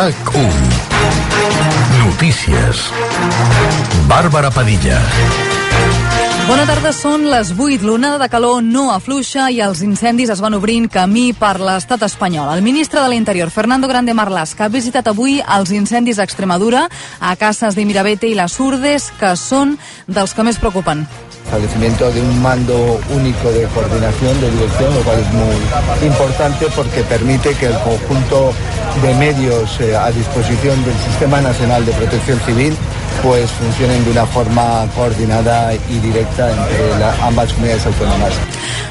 RAC1 Notícies Bàrbara Padilla Bona tarda, són les 8. L'onada de calor no afluixa i els incendis es van obrint camí per l'estat espanyol. El ministre de l'Interior, Fernando Grande Marlaska, ha visitat avui els incendis a Extremadura, a Casas de Mirabete i les Urdes, que són dels que més preocupen establecimiento de un mando único de coordinación, de dirección, lo cual es muy importante porque permite que el conjunto de medios eh, a disposición del Sistema Nacional de Protección Civil pues funcionen de una forma coordinada y directa entre la, ambas comunidades autónomas.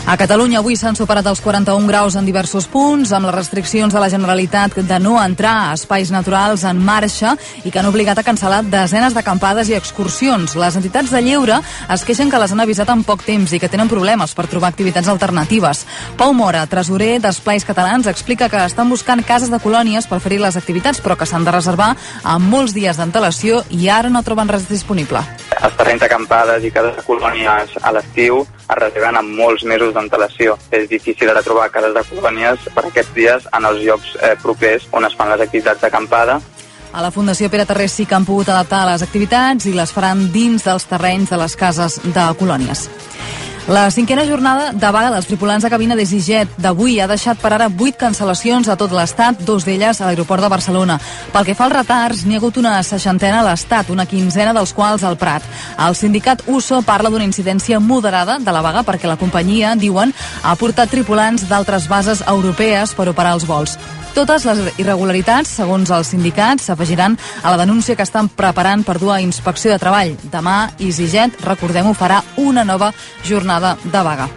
A Catalunya avui s'han superat els 41 graus en diversos punts, amb les restriccions de la Generalitat de no entrar a espais naturals en marxa i que han obligat a cancel·lar desenes d'acampades i excursions. Les entitats de lleure es queixen que les han avisat en poc temps i que tenen problemes per trobar activitats alternatives. Pau Mora, tresorer d'Esplais Catalans, explica que estan buscant cases de colònies per fer les activitats, però que s'han de reservar amb molts dies d'antelació i ara no troben res disponible. Els terrenys d'acampades i cases de colònies a l'estiu es reserven amb molts mesos d'antelació. És difícil ara trobar cases de colònies per aquests dies en els llocs eh, propers on es fan les activitats d'acampada a la Fundació Pere Terrés sí que han pogut adaptar les activitats i les faran dins dels terrenys de les cases de colònies. La cinquena jornada de vaga dels tripulants de cabina d'EasyJet d'avui ha deixat per ara vuit cancel·lacions a tot l'Estat, dos d'elles a l'aeroport de Barcelona. Pel que fa als retards, n'hi ha hagut una seixantena a l'Estat, una quinzena dels quals al Prat. El sindicat USO parla d'una incidència moderada de la vaga perquè la companyia, diuen, ha portat tripulants d'altres bases europees per operar els vols. Totes les irregularitats, segons els sindicats, s'afegiran a la denúncia que estan preparant per dur a inspecció de treball. Demà, EasyJet, recordem-ho, farà una nova jornada de vaga.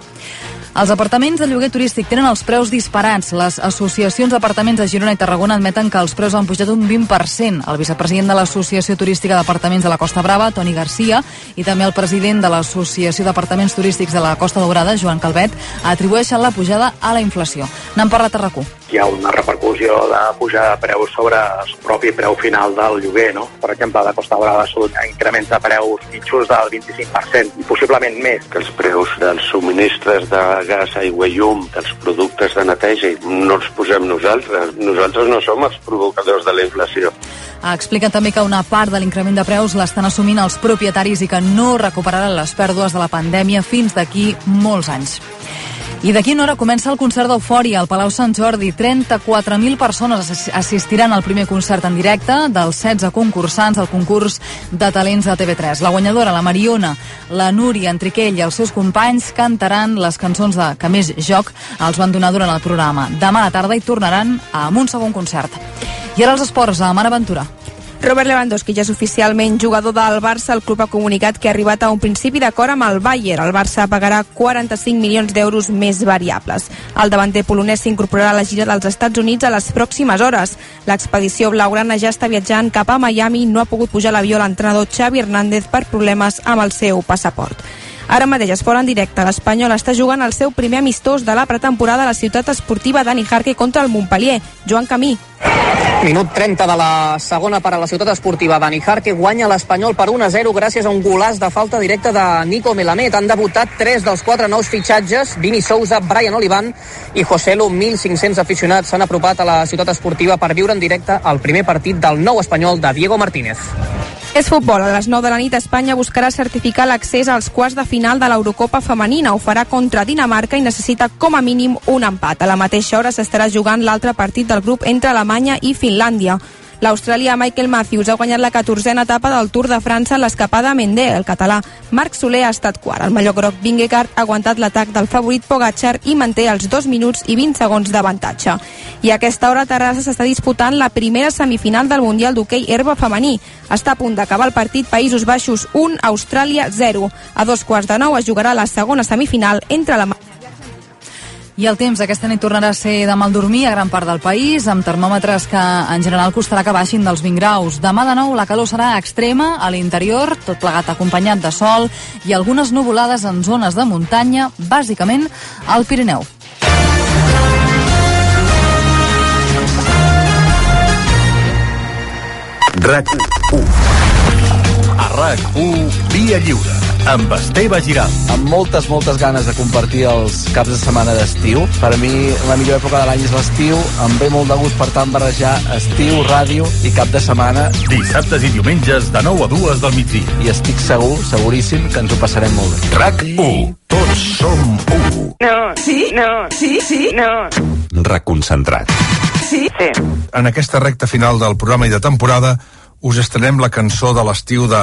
Els apartaments de lloguer turístic tenen els preus disparats. Les associacions d'apartaments de Girona i Tarragona admeten que els preus han pujat un 20%. El vicepresident de l'Associació Turística d'Apartaments de la Costa Brava, Toni Garcia, i també el president de l'Associació d'Apartaments Turístics de la Costa Daurada, Joan Calvet, atribueixen la pujada a la inflació. N'han parlat a RAC1. Hi ha una repercussió de pujada de preus sobre el propi preu final del lloguer, no? Per exemple, la Costa Brava Sud incrementa preus mitjos del 25% i possiblement més. Que els preus dels subministres de gas, aigua i llum, dels productes de neteja, no els posem nosaltres. Nosaltres no som els provocadors de la inflació. Ha explicat també que una part de l'increment de preus l'estan assumint els propietaris i que no recuperaran les pèrdues de la pandèmia fins d'aquí molts anys. I d'aquí una hora comença el concert d'Eufòria al Palau Sant Jordi. 34.000 persones assistiran al primer concert en directe dels 16 concursants al concurs de talents de TV3. La guanyadora, la Mariona, la Núria, Enriquell i els seus companys cantaran les cançons de que més joc els van donar durant el programa. Demà a la tarda hi tornaran amb un segon concert. I ara els esports, a Mar Aventura. Robert Lewandowski ja és oficialment jugador del Barça. El club ha comunicat que ha arribat a un principi d'acord amb el Bayern. El Barça pagarà 45 milions d'euros més variables. El davanter polonès s'incorporarà a la gira dels Estats Units a les pròximes hores. L'expedició blaugrana ja està viatjant cap a Miami. No ha pogut pujar l'avió l'entrenador Xavi Hernández per problemes amb el seu passaport. Ara mateix fora en directe. L'Espanyol està jugant el seu primer amistós de la pretemporada a la ciutat esportiva Dani Jarque contra el Montpellier. Joan Camí. Minut 30 de la segona per a la ciutat esportiva. Dani Jarque guanya l'Espanyol per 1-0 gràcies a un golàs de falta directa de Nico Melamed. Han debutat tres dels quatre nous fitxatges, Vini Sousa, Brian Olivan i José Lu. 1.500 aficionats s'han apropat a la ciutat esportiva per viure en directe el primer partit del nou espanyol de Diego Martínez. És futbol. A les 9 de la nit Espanya buscarà certificar l'accés als quarts de final de l'Eurocopa femenina. Ho farà contra Dinamarca i necessita com a mínim un empat. A la mateixa hora s'estarà jugant l'altre partit del grup entre Alemanya i Finlàndia. L'australià Michael Matthews ha guanyat la 14a etapa del Tour de França en l'escapada Mendé. El català Marc Soler ha estat quart. El mallor groc Vingegaard ha aguantat l'atac del favorit Pogacar i manté els 2 minuts i 20 segons d'avantatge. I a aquesta hora a Terrassa s'està disputant la primera semifinal del Mundial d'Hockey Herba Femení. Està a punt d'acabar el partit Països Baixos 1, Austràlia 0. A dos quarts de nou es jugarà la segona semifinal entre la i el temps aquesta nit tornarà a ser de mal dormir a gran part del país, amb termòmetres que en general costarà que baixin dels 20 graus. Demà de nou la calor serà extrema a l'interior, tot plegat acompanyat de sol i algunes nuvolades en zones de muntanya, bàsicament al Pirineu. RAC 1 A RAC 1 Via Lliure amb Esteve Giral. Amb moltes, moltes ganes de compartir els caps de setmana d'estiu. Per a mi, la millor època de l'any és l'estiu. Em ve molt de gust, per tant, barrejar estiu, ràdio i cap de setmana. Dissabtes i diumenges de 9 a 2 del migdia. I estic segur, seguríssim, que ens ho passarem molt bé. RAC 1. Tots som 1. No. Sí? No. Sí? Sí? No. Reconcentrat. Sí? Sí. En aquesta recta final del programa i de temporada us estrenem la cançó de l'estiu de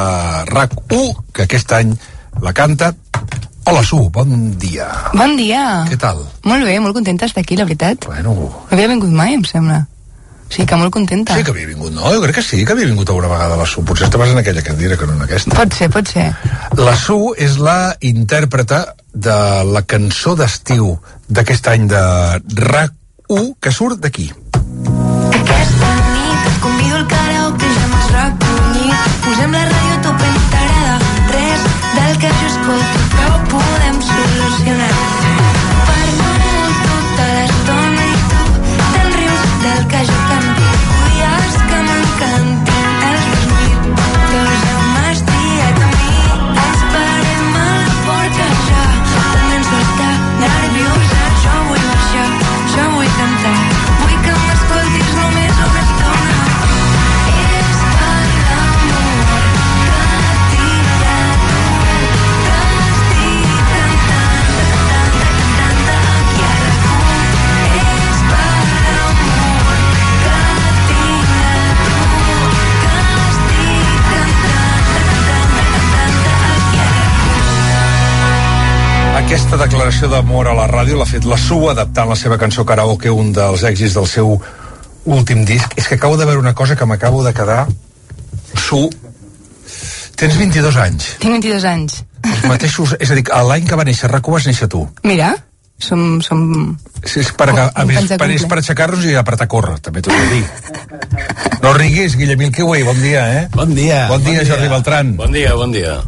RAC1, que aquest any la canta. Hola, Su, bon dia. Bon dia. Què tal? Molt bé, molt contenta d'estar aquí, la veritat. Bueno... No havia vingut mai, em sembla. Sí, que molt contenta. Sí que havia vingut, no? Jo crec que sí que havia vingut alguna vegada la Su. Potser estaves en aquella diré que no en aquesta. Pot ser, pot ser. La Su és la intèrpreta de la cançó d'estiu d'aquest any de RAC1 que surt d'aquí. Recollit. Posem la ràdio a tope, no t'agrada res del que jo escolto, però ho podem solucionar. Aquesta declaració d'amor a la ràdio l'ha fet la Su adaptant la seva cançó karaoke, un dels èxits del seu últim disc. És que acabo de veure una cosa que m'acabo de quedar... Su, tens 22 anys. Tinc 22 anys. Els mateixos... És a dir, l'any que va néixer RAC1 vas néixer tu. Mira, som... som... Sí, és per, a, a, més, per, és per aixecar-nos i apretar a córrer, també t'ho he de dir. No riguis, Guillemil Kiwi, bon dia, eh? Bon dia. Bon dia, Jordi Beltran. Bon dia, bon dia.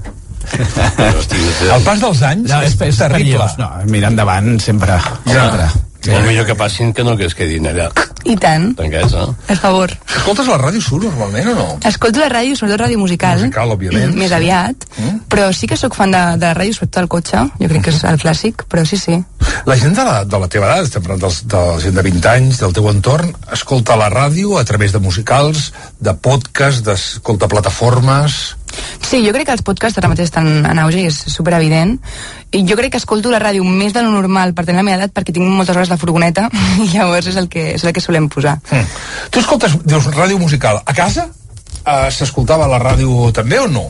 El pas dels anys No, és, és terrible. No, mira endavant sempre. sempre. Sí. Molt millor que passin que no que es quedin allà I tant, tancats, no? per favor. Escoltes la ràdio Sur normalment o no? Escolto la ràdio, sobretot ràdio musical. Musical, òbviament, Més sí. aviat. Però sí que sóc fan de, de la ràdio, sobretot al cotxe. Jo crec que és el clàssic, però sí, sí. La gent de la, de la teva edat, estem parlant dels, de la gent de 20 anys, del teu entorn, escolta la ràdio a través de musicals, de podcast, d'escolta plataformes... Sí, jo crec que els podcasts ara mateix estan en auge i és super evident. I jo crec que escolto la ràdio més de lo normal per tenir la meva edat perquè tinc moltes hores de furgoneta i llavors és el que, és el que solem posar. Mm. Tu escoltes, dius, ràdio musical. A casa eh, s'escoltava la ràdio també o no?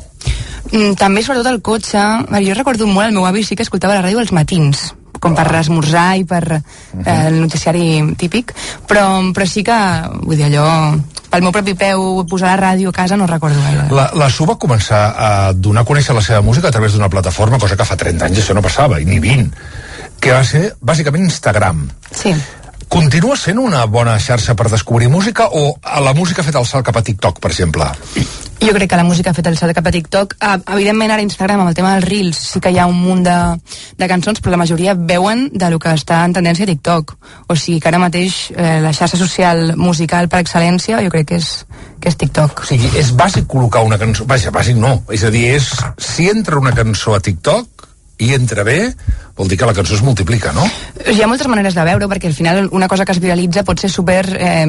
Mm, també sobretot al cotxe. Jo recordo molt el meu avi sí que escoltava la ràdio als matins com per esmorzar i per eh, el noticiari típic però, però sí que, vull dir, allò pel meu propi peu posar la ràdio a casa no recordo gaire La, la Su va començar a donar a conèixer la seva música a través d'una plataforma, cosa que fa 30 anys això no passava, i ni 20, que va ser bàsicament Instagram. Sí. Continua sent una bona xarxa per descobrir música o a la música ha fet el salt cap a TikTok, per exemple? Jo crec que la música ha fet el salt cap a TikTok. Uh, evidentment, ara Instagram, amb el tema dels Reels, sí que hi ha un munt de, de cançons, però la majoria veuen de lo que està en tendència a TikTok. O sigui que ara mateix eh, la xarxa social musical per excel·lència jo crec que és, que és TikTok. O sigui, és bàsic col·locar una cançó... Vaja, bàsic no. És a dir, és... Si entra una cançó a TikTok i entra bé, vol dir que la cançó es multiplica, no? Hi ha moltes maneres de veure perquè al final una cosa que es viralitza pot ser super, eh,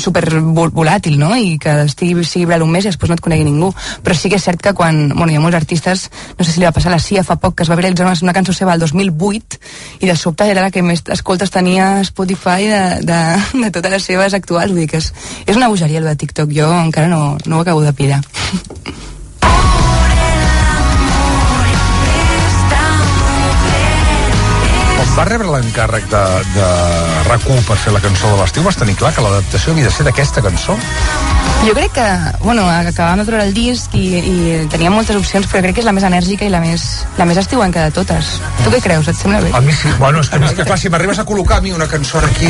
super vol- volàtil, no? I que estigui, sigui viral un mes i després no et conegui ningú. Però sí que és cert que quan... Bueno, hi ha molts artistes, no sé si li va passar a la Cia fa poc, que es va viralitzar una, una cançó seva el 2008 i de sobte era la que més escoltes tenia Spotify de, de, de totes les seves actuals. Vull dir que és, és una bogeria el de TikTok. Jo encara no, no ho acabo de pillar. Va rebre l'encàrrec de, de RAC1 per fer la cançó de l'estiu, vas tenir clar que l'adaptació havia de ser d'aquesta cançó? Jo crec que, bueno, acabàvem de treure el disc i, i tenia moltes opcions, però crec que és la més enèrgica i la més, la més estiuenca de totes. Tu què creus? Et sembla bé? A mi sí. Bueno, és que, és que clar, si m'arribes a col·locar a mi una cançó aquí,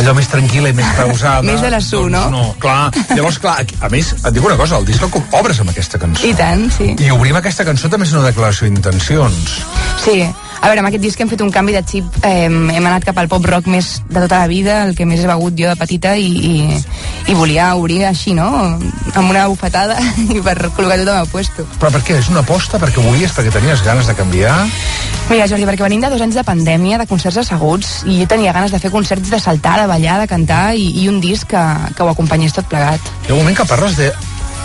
allò més tranquil·la i més pausada... Més de la Su, doncs, no? No, clar. Llavors, clar, aquí- a més, et dic una cosa, el disc el com- obres amb aquesta cançó. I tant, sí. I obrim aquesta cançó també és una declaració d'intencions. Sí, A veure, amb aquest disc hem fet un canvi de xip, eh, hem anat cap al pop rock més de tota la vida, el que més he begut jo de petita, i, i, i volia obrir així, no?, amb una bufetada i per col·locar tot al meu puesto. Però per què? És una aposta? Perquè volies? Perquè tenies ganes de canviar? Mira, Jordi, perquè venim de dos anys de pandèmia, de concerts asseguts, i jo tenia ganes de fer concerts de saltar, de ballar, de cantar, i, i un disc que, que ho acompanyés tot plegat. Hi ha un moment que parles de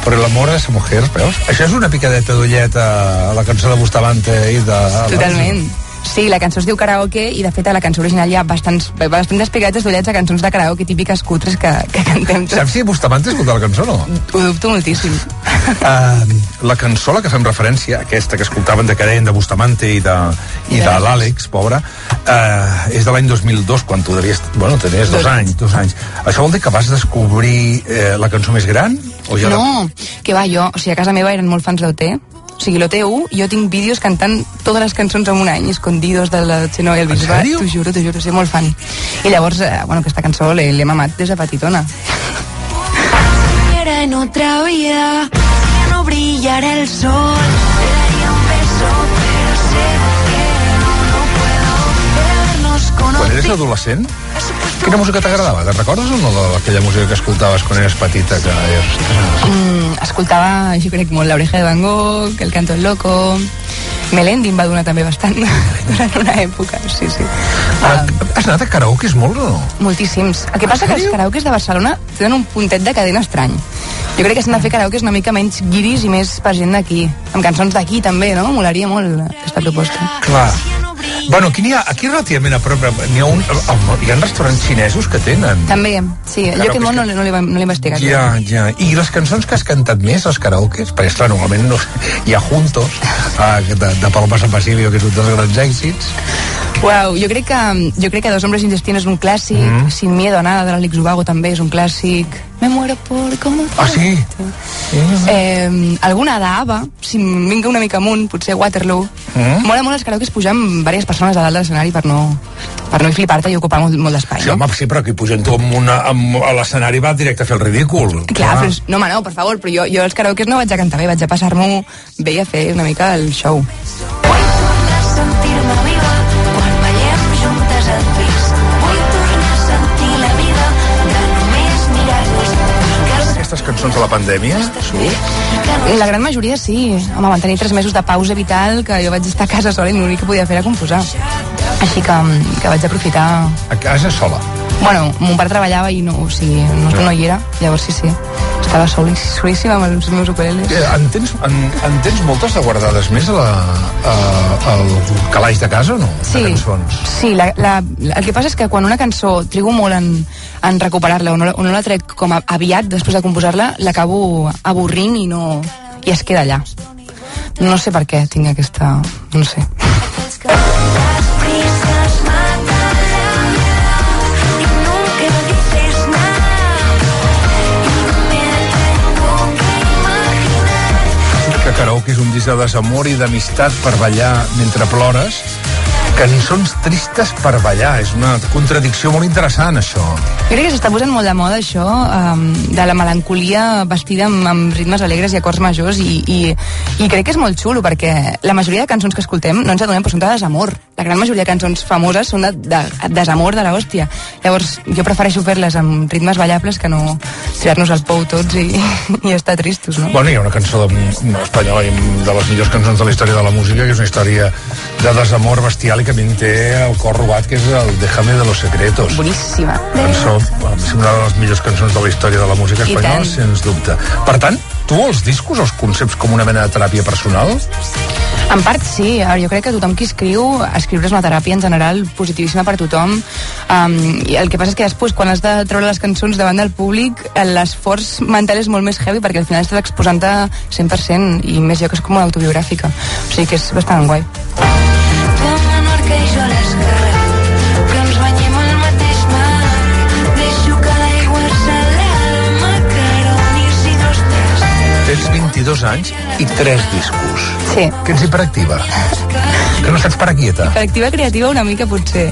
por el amor a esa mujer, veus? Això és una picadeta d'ullet a la cançó de Bustamante i de... Totalment. Sí, la cançó es diu karaoke i de fet a la cançó original hi ha bastants, bastants picades d'ullets a cançons de karaoke típiques cutres que, que cantem tots. Saps si Bustamante escolta la cançó o no? Ho dubto moltíssim. Uh, la cançó a la que fem referència, aquesta que escoltaven de Cadent, de Bustamante i de, i de l'Àlex, pobra, uh, és de l'any 2002, quan tu devies... Bueno, tenies dos, Dos anys, dos anys. Això vol dir que vas descobrir eh, la cançó més gran? O ja la- No, que va, jo, o sigui, a casa meva eren molt fans d'OT, o sigui, l'OT1, jo tinc vídeos cantant totes les cançons en un any, escondidos de la Xeno i el Bisbat, sèrio? t'ho juro, t'ho juro, soy molt fan. I llavors, eh, bueno, aquesta cançó l'he mamat des de petitona. Era en otra vida, ya no brillará el sol. Te daría un beso, pero sé que no, no puedo habernos Quan eres adolescent, quina música t'agradava? Te'n recordes o no d'aquella música que escoltaves quan eres petita? Que deies, Mm, escoltava, jo crec, molt l'oreja de Van Gogh, el canto el loco... Melendi em va donar també bastant durant una època, sí, sí. Ah, has anat a karaokes molt o no? Moltíssims. El que passa que els karaokes de Barcelona tenen un puntet de cadena estrany. Jo crec que s'han de fer karaokes una mica menys guiris i més per gent d'aquí. Amb cançons d'aquí també, no? Molaria molt aquesta proposta. Clar. Bueno, aquí n'hi ha, aquí relativament a prop, n'hi ha, un, hi ha restaurants xinesos que tenen. També, sí. Jo Karaokes que molt no, no l'he no investigat. Ja, ja. I les cançons que has cantat més, els karaokes? Perquè, esclar, normalment no, hi ha Juntos, ah, de, de Paloma San Basilio, que és un dels grans èxits. Uau, jo crec que, jo crec que Dos hombres sin destino és un clàssic, Mm. Sin miedo a nada de l'Àlex Ubago també és un clàssic. Me muero por como. Ah, sí? Eh, alguna d'Ava, si vinga una mica amunt, potser Waterloo. Mm. Mola molt els karaokes pujar amb diverses persones a dalt de l'escenari per no, per no flipar-te i ocupar molt, molt d'espai. Sí, home, sí, però aquí pugen tu amb una, amb, a l'escenari va directe a fer el ridícul. Clar, però, és- no, home, no, per favor, però jo, jo als karaokes no vaig a cantar bé, vaig a passar-m'ho bé i a fer una mica el show. Cançons de la pandèmia, surt? La gran majoria sí. Home, van tenir tres mesos de pausa vital que jo vaig estar a casa sola i l'únic que podia fer era composar. Així que, que vaig aprofitar... A casa sola. Bueno, mon pare treballava i no, o sigui, no, no hi era, llavors sí, sí. Estava sol, solíssima amb els meus ukuleles. Eh, En tens, en, en tens moltes de guardades més a la, a, al calaix de casa o no? Sí, De cançons. sí la, la, el que passa és que quan una cançó trigo molt en, en recuperar-la o, no, o no la trec com a, aviat després de composar-la, l'acabo avorrint i no i es queda allà. No sé per què tinc aquesta... no sé. karaoke és un disc de desamor i d'amistat per ballar mentre plores. Cançons tristes per ballar. És una contradicció molt interessant, això. Jo crec que s'està posant molt de moda això um, de la melancolia vestida amb, amb ritmes alegres i acords majors i, i, i crec que és molt xulo perquè la majoria de cançons que escoltem no ens adonem però són de desamor. La gran majoria de cançons famoses són de, de, de desamor de l'hòstia. Llavors jo prefereixo fer-les amb ritmes ballables que no tirar-nos al pou tots i, i estar tristos, no? Bueno, hi ha una cançó de, espanyola i de les millors cançons de la història de la música, que és una història de desamor bestial i que a mi em té el cor robat, que és el Déjame de los secretos. Boníssima. Cançó, una de les millors cançons de la història de la música espanyola, sens dubte. Per tant, tu els discos els conceps com una mena de teràpia personal? En part sí, a jo crec que tothom qui escriu, escriure és una teràpia en general positivíssima per tothom um, i el que passa és que després quan has de treure les cançons davant del públic l'esforç mental és molt més heavy perquè al final estàs exposant-te 100% i més jo que és com una autobiogràfica o sigui que és bastant guai 22 anys i 3 discos. Sí. Què ets hiperactiva? Que no saps parar quieta? Perspectiva creativa una mica potser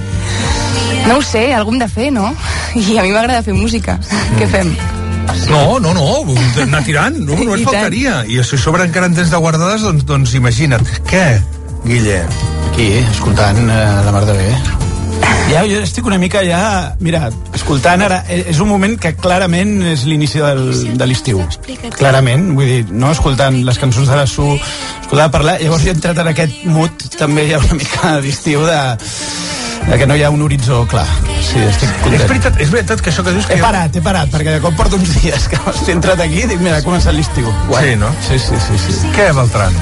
no ho sé, algú hem de fer, no? I a mi m'agrada fer música què fem? No, no, no, anar tirant, no, no I tant. faltaria. I a sobre encara en tens de guardades, doncs, doncs imagina't. Què, Guille? aquí, escoltant eh, la mar de bé. Ja, jo estic una mica ja... Mira, escoltant ara, eh, és un moment que clarament és l'inici del, de l'estiu. Clarament, vull dir, no escoltant les cançons de la Su, escoltant parlar, llavors he entrat en aquest mood també ha una mica d'estiu de, de que no hi ha un horitzó clar. Sí, estic content. És veritat, és veritat que això que dius que... He parat, he parat, perquè de cop porto uns dies que he entrat aquí i dic, mira, ha començat l'estiu. Guai. Sí, no? Sí, sí, sí. sí. Què, Beltran?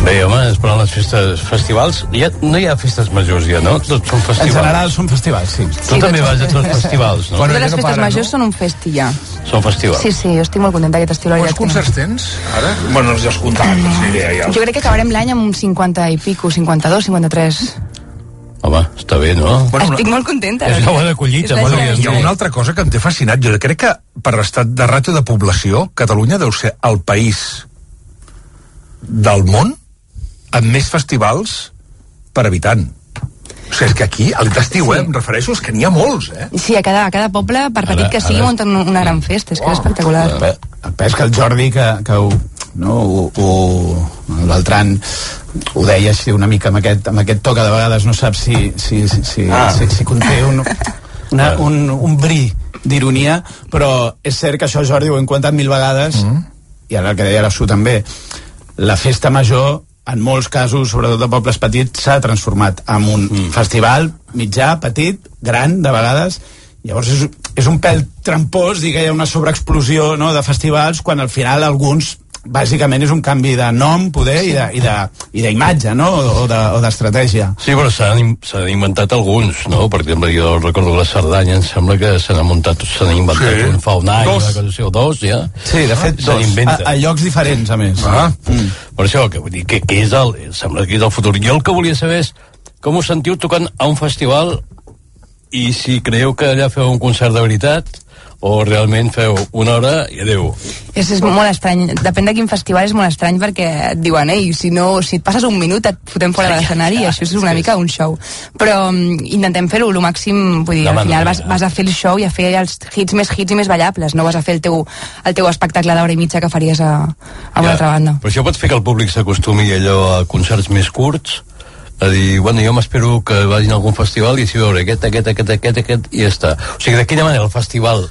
Bé, home, esperant les festes, festivals, ja, no hi ha festes majors ja, no? Tots són festivals. En general són festivals, sí. Tu també vas a tots els festivals, no? Bueno, les festes majors són un festi ja. Són festivals. Sí, sí, jo estic molt contenta d'aquest estiu. la Quants concerts tens, ara? Bueno, ja has comptat, no sé idea, ja. Jo crec que acabarem l'any amb un 50 i pico, 52, 53. Home, està bé, no? Bueno, Estic molt contenta. És la bona collita, És bona. Hi ha una altra cosa que em té fascinat. Jo crec que per l'estat de ràtio de població, Catalunya deu ser el país del món amb més festivals per habitant. O sigui, és que aquí, a l'estiu, eh, em refereixo, és que n'hi ha molts, eh? Sí, a cada, a cada poble, per petit Ara- que sigui, ara- munten una gran festa. És que és espectacular. Bé, el pes que el Jordi, que, que ho, no, ho, el Beltran ho deia així una mica amb aquest, amb aquest to que de vegades no sap si, si, si, si, Ah. si, si conté un, una, un, un bri d'ironia, però és cert que això, Jordi, ho hem comentat mil vegades, mm. i ara el que deia la Su també, la festa major en molts casos, sobretot de pobles petits, s'ha transformat en un mm. festival mitjà, petit, gran, de vegades, Llavors és, és un pèl trampós dir que hi ha una sobreexplosió no, de festivals quan al final alguns bàsicament és un canvi de nom, poder, i de- i de- i d'imatge, no? O de- o d'estratègia. Sí, però s'han in- s'han inventat alguns, no? Per exemple, jo recordo la Cerdanya, em sembla que se n'ha muntat, se n'ha inventat Sí. un fa un any, Dos. una cosa o dos, ja. Sí, de fet, se dos. A, a llocs diferents, a més. Ah. Mm. Per això, que vull dir que, que és el, sembla que és el futur. Jo el que volia saber és com us sentiu tocant a un festival i si creieu que allà feu un concert de veritat o realment feu una hora i adeu. És, és molt estrany. Depèn de quin festival és molt estrany perquè et diuen, ei, si, no, si et passes un minut et fotem fora de l'escenari i això és una mica un show. Però um, intentem fer-ho el màxim, vull dir, al final vas, vas a fer el show i a fer els hits més hits i més ballables, no vas a fer el teu, el teu espectacle d'hora i mitja que faries a, a una altra banda. Però això pot fer que el públic s'acostumi allò a concerts més curts, a dir, bueno, jo m'espero que vagin a algun festival i si veure aquest, aquest, aquest, aquest, aquest, i ja està. O sigui, de quina manera el festival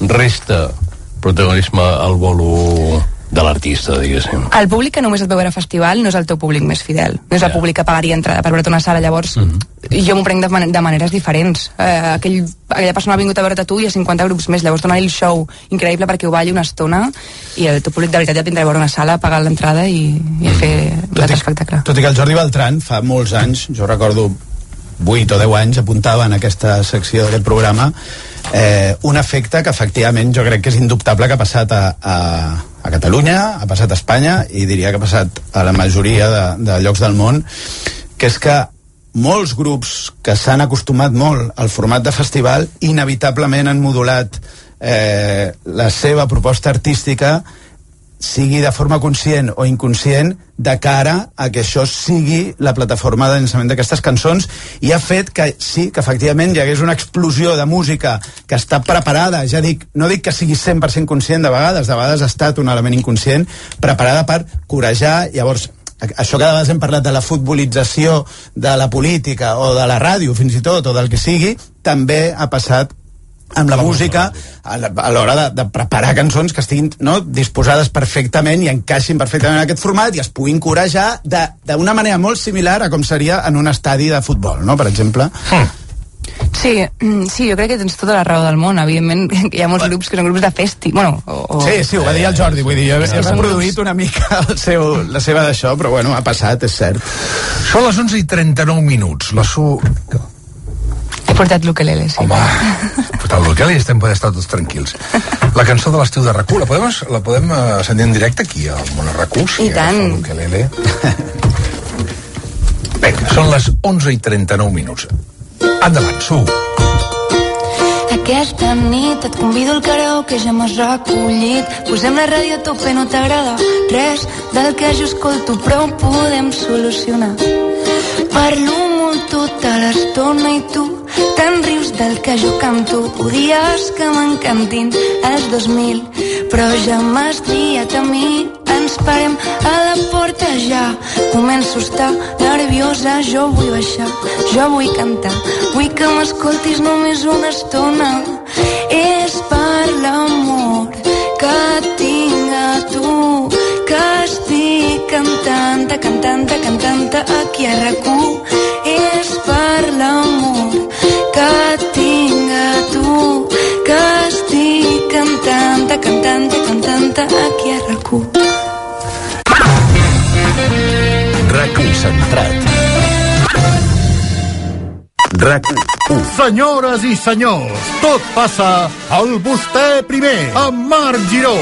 resta protagonisme al bolo de l'artista, diguéssim. El públic que només et veu a festival no és el teu públic més fidel, no és el públic que pagaria entrada per veure't una sala, llavors jo m'ho prenc de, man de maneres diferents. Eh, aquell, aquella persona ha vingut a veure't tu i a 50 grups més, llavors donar-li el show increïble perquè ho balli una estona i el teu públic de veritat ja tindrà a veure una sala, pagar l'entrada i, i a fer l'altre espectacle. Tot i que el Jordi Beltran fa molts anys, jo recordo 8 o 10 anys, apuntava en aquesta secció d'aquest programa eh, un efecte que efectivament jo crec que és indubtable que ha passat a, a, a Catalunya, ha passat a Espanya i diria que ha passat a la majoria de, de llocs del món, que és que molts grups que s'han acostumat molt al format de festival inevitablement han modulat eh, la seva proposta artística sigui de forma conscient o inconscient de cara a que això sigui la plataforma de llançament d'aquestes cançons i ha fet que sí, que efectivament hi hagués una explosió de música que està preparada, ja dic, no dic que sigui 100% conscient de vegades, de vegades ha estat un element inconscient, preparada per corejar, llavors això que de vegades hem parlat de la futbolització de la política o de la ràdio fins i tot, o del que sigui, també ha passat amb la música a la- a l'hora de, de preparar cançons que estiguin no, disposades perfectament i encaixin perfectament en aquest format i es puguin corejar de- d'una manera molt similar a com seria en un estadi de futbol, no? per exemple. Sí, mm, sí, jo crec que tens tota la raó del món. Evidentment que hi ha molts grups que són grups de festi. Bueno, o, o... Sí, sí, ho va dir el Jordi, vull dir, jo he Sí, són reproduït una mica el seu, la seva d'això, però bueno, ha passat, és cert. Són les 11 i 39 minuts. La Su... He portat l'ukelele, sí. Home, portat l'Urkel i estem poder estar tots tranquils. La cançó de l'estiu de RAC1, la podem, la podem uh, sentir en directe aquí al Món RAC1? I tant. l'ukelele. Vinga, són les 11 i 39 minuts. Endavant, Su. Aquesta nit et convido al karaoke, ja m'has recollit. Posem la ràdio a tope, no t'agrada res del que jo escolto, però ho podem solucionar. Parlo molt tota l'estona i tu Te'n rius del que jo canto, odies que m'encantin els 2000, però ja m'has triat a mi. Ens parem a la porta ja. Començo a estar nerviosa, jo vull baixar, jo vull cantar. Vull que m'escoltis només una estona. És per l'amor que tinc a tu que estic cantant, cantant, cantant aquí a rac És per l'amor que tinc a tu que estic cantant, cantant, cantant aquí a rac Reconcentrat. RAC 1. Senyores i senyors, tot passa al vostè primer, amb Marc Giró.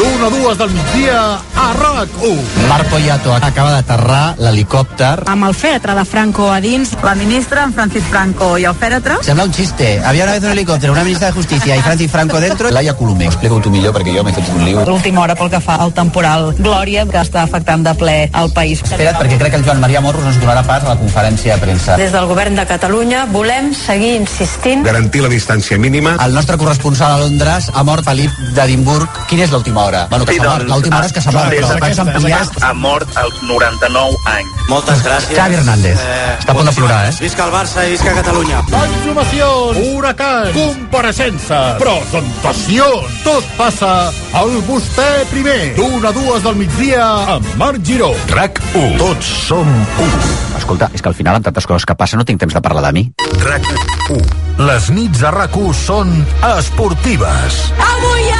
D'una a dues del migdia a RAC1. Marc Poyato acaba d'aterrar l'helicòpter. Amb el fèretre de Franco a dins. La ministra, en Francis Franco i el fèretre. Sembla un xiste. Había una vez un helicòpter, una ministra de Justícia i Francis Franco dentro. Laia Colomer. Explica-ho tu millor perquè jo m'he fet un liu. L'última hora pel que fa al temporal Glòria, que està afectant de ple el país. Espera't, perquè crec que el Joan Maria Morros ens donarà pas a la conferència de premsa. Des del govern de Catalunya volem seguir insistint Garantir la distància mínima. El nostre corresponsal a Londres ha mort Felip d'Edimburg. Quina és l'última hora? Bueno, que Sí, s'ha mort. doncs, L'última hora és que s'ha mort, és però que s'ha ampliat. Ha mort als 99 anys. Moltes gràcies. Xavi Hernández. Està a punt de plorar, eh? Visca el Barça i visca Catalunya. Exhumacions, huracans, compareixences, presentacions. Tot passa al vostè primer. D'una a dues del migdia amb Marc Giró. RAC 1. Tots som 1. Escolta, és que al final, amb tantes coses que passen, no tinc temps de parlar de mi. RAC 1. Les nits a RAC 1 són esportives. Avui hi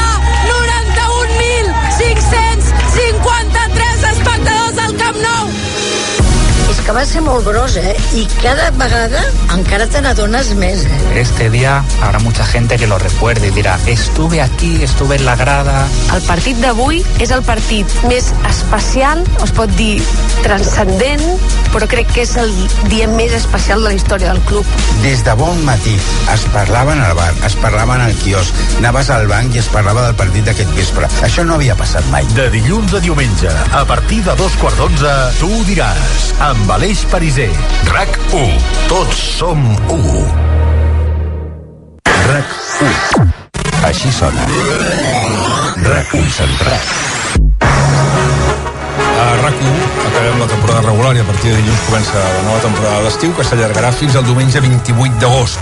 que va ser molt gros, eh? I cada vegada encara te n'adones més, eh? Este día habrá mucha gente que lo recuerde y dirá, estuve aquí, estuve en la grada. El partit d'avui és el partit més especial, es pot dir transcendent, però crec que és el dia més especial de la història del club. Des de bon matí es parlaven al bar, es parlaven al quiosc, anaves al banc i es parlava del partit d'aquest vespre. Això no havia passat mai. De dilluns a diumenge, a partir de dos quarts d'onze, tu ho diràs, amb Aleix Pariser. RAC 1. Tots som 1. RAC 1. Així sona. Reconcentrat. A RAC1 acabem la temporada regular i a partir de dilluns comença la nova temporada d'estiu que s'allargarà fins al diumenge 28 d'agost.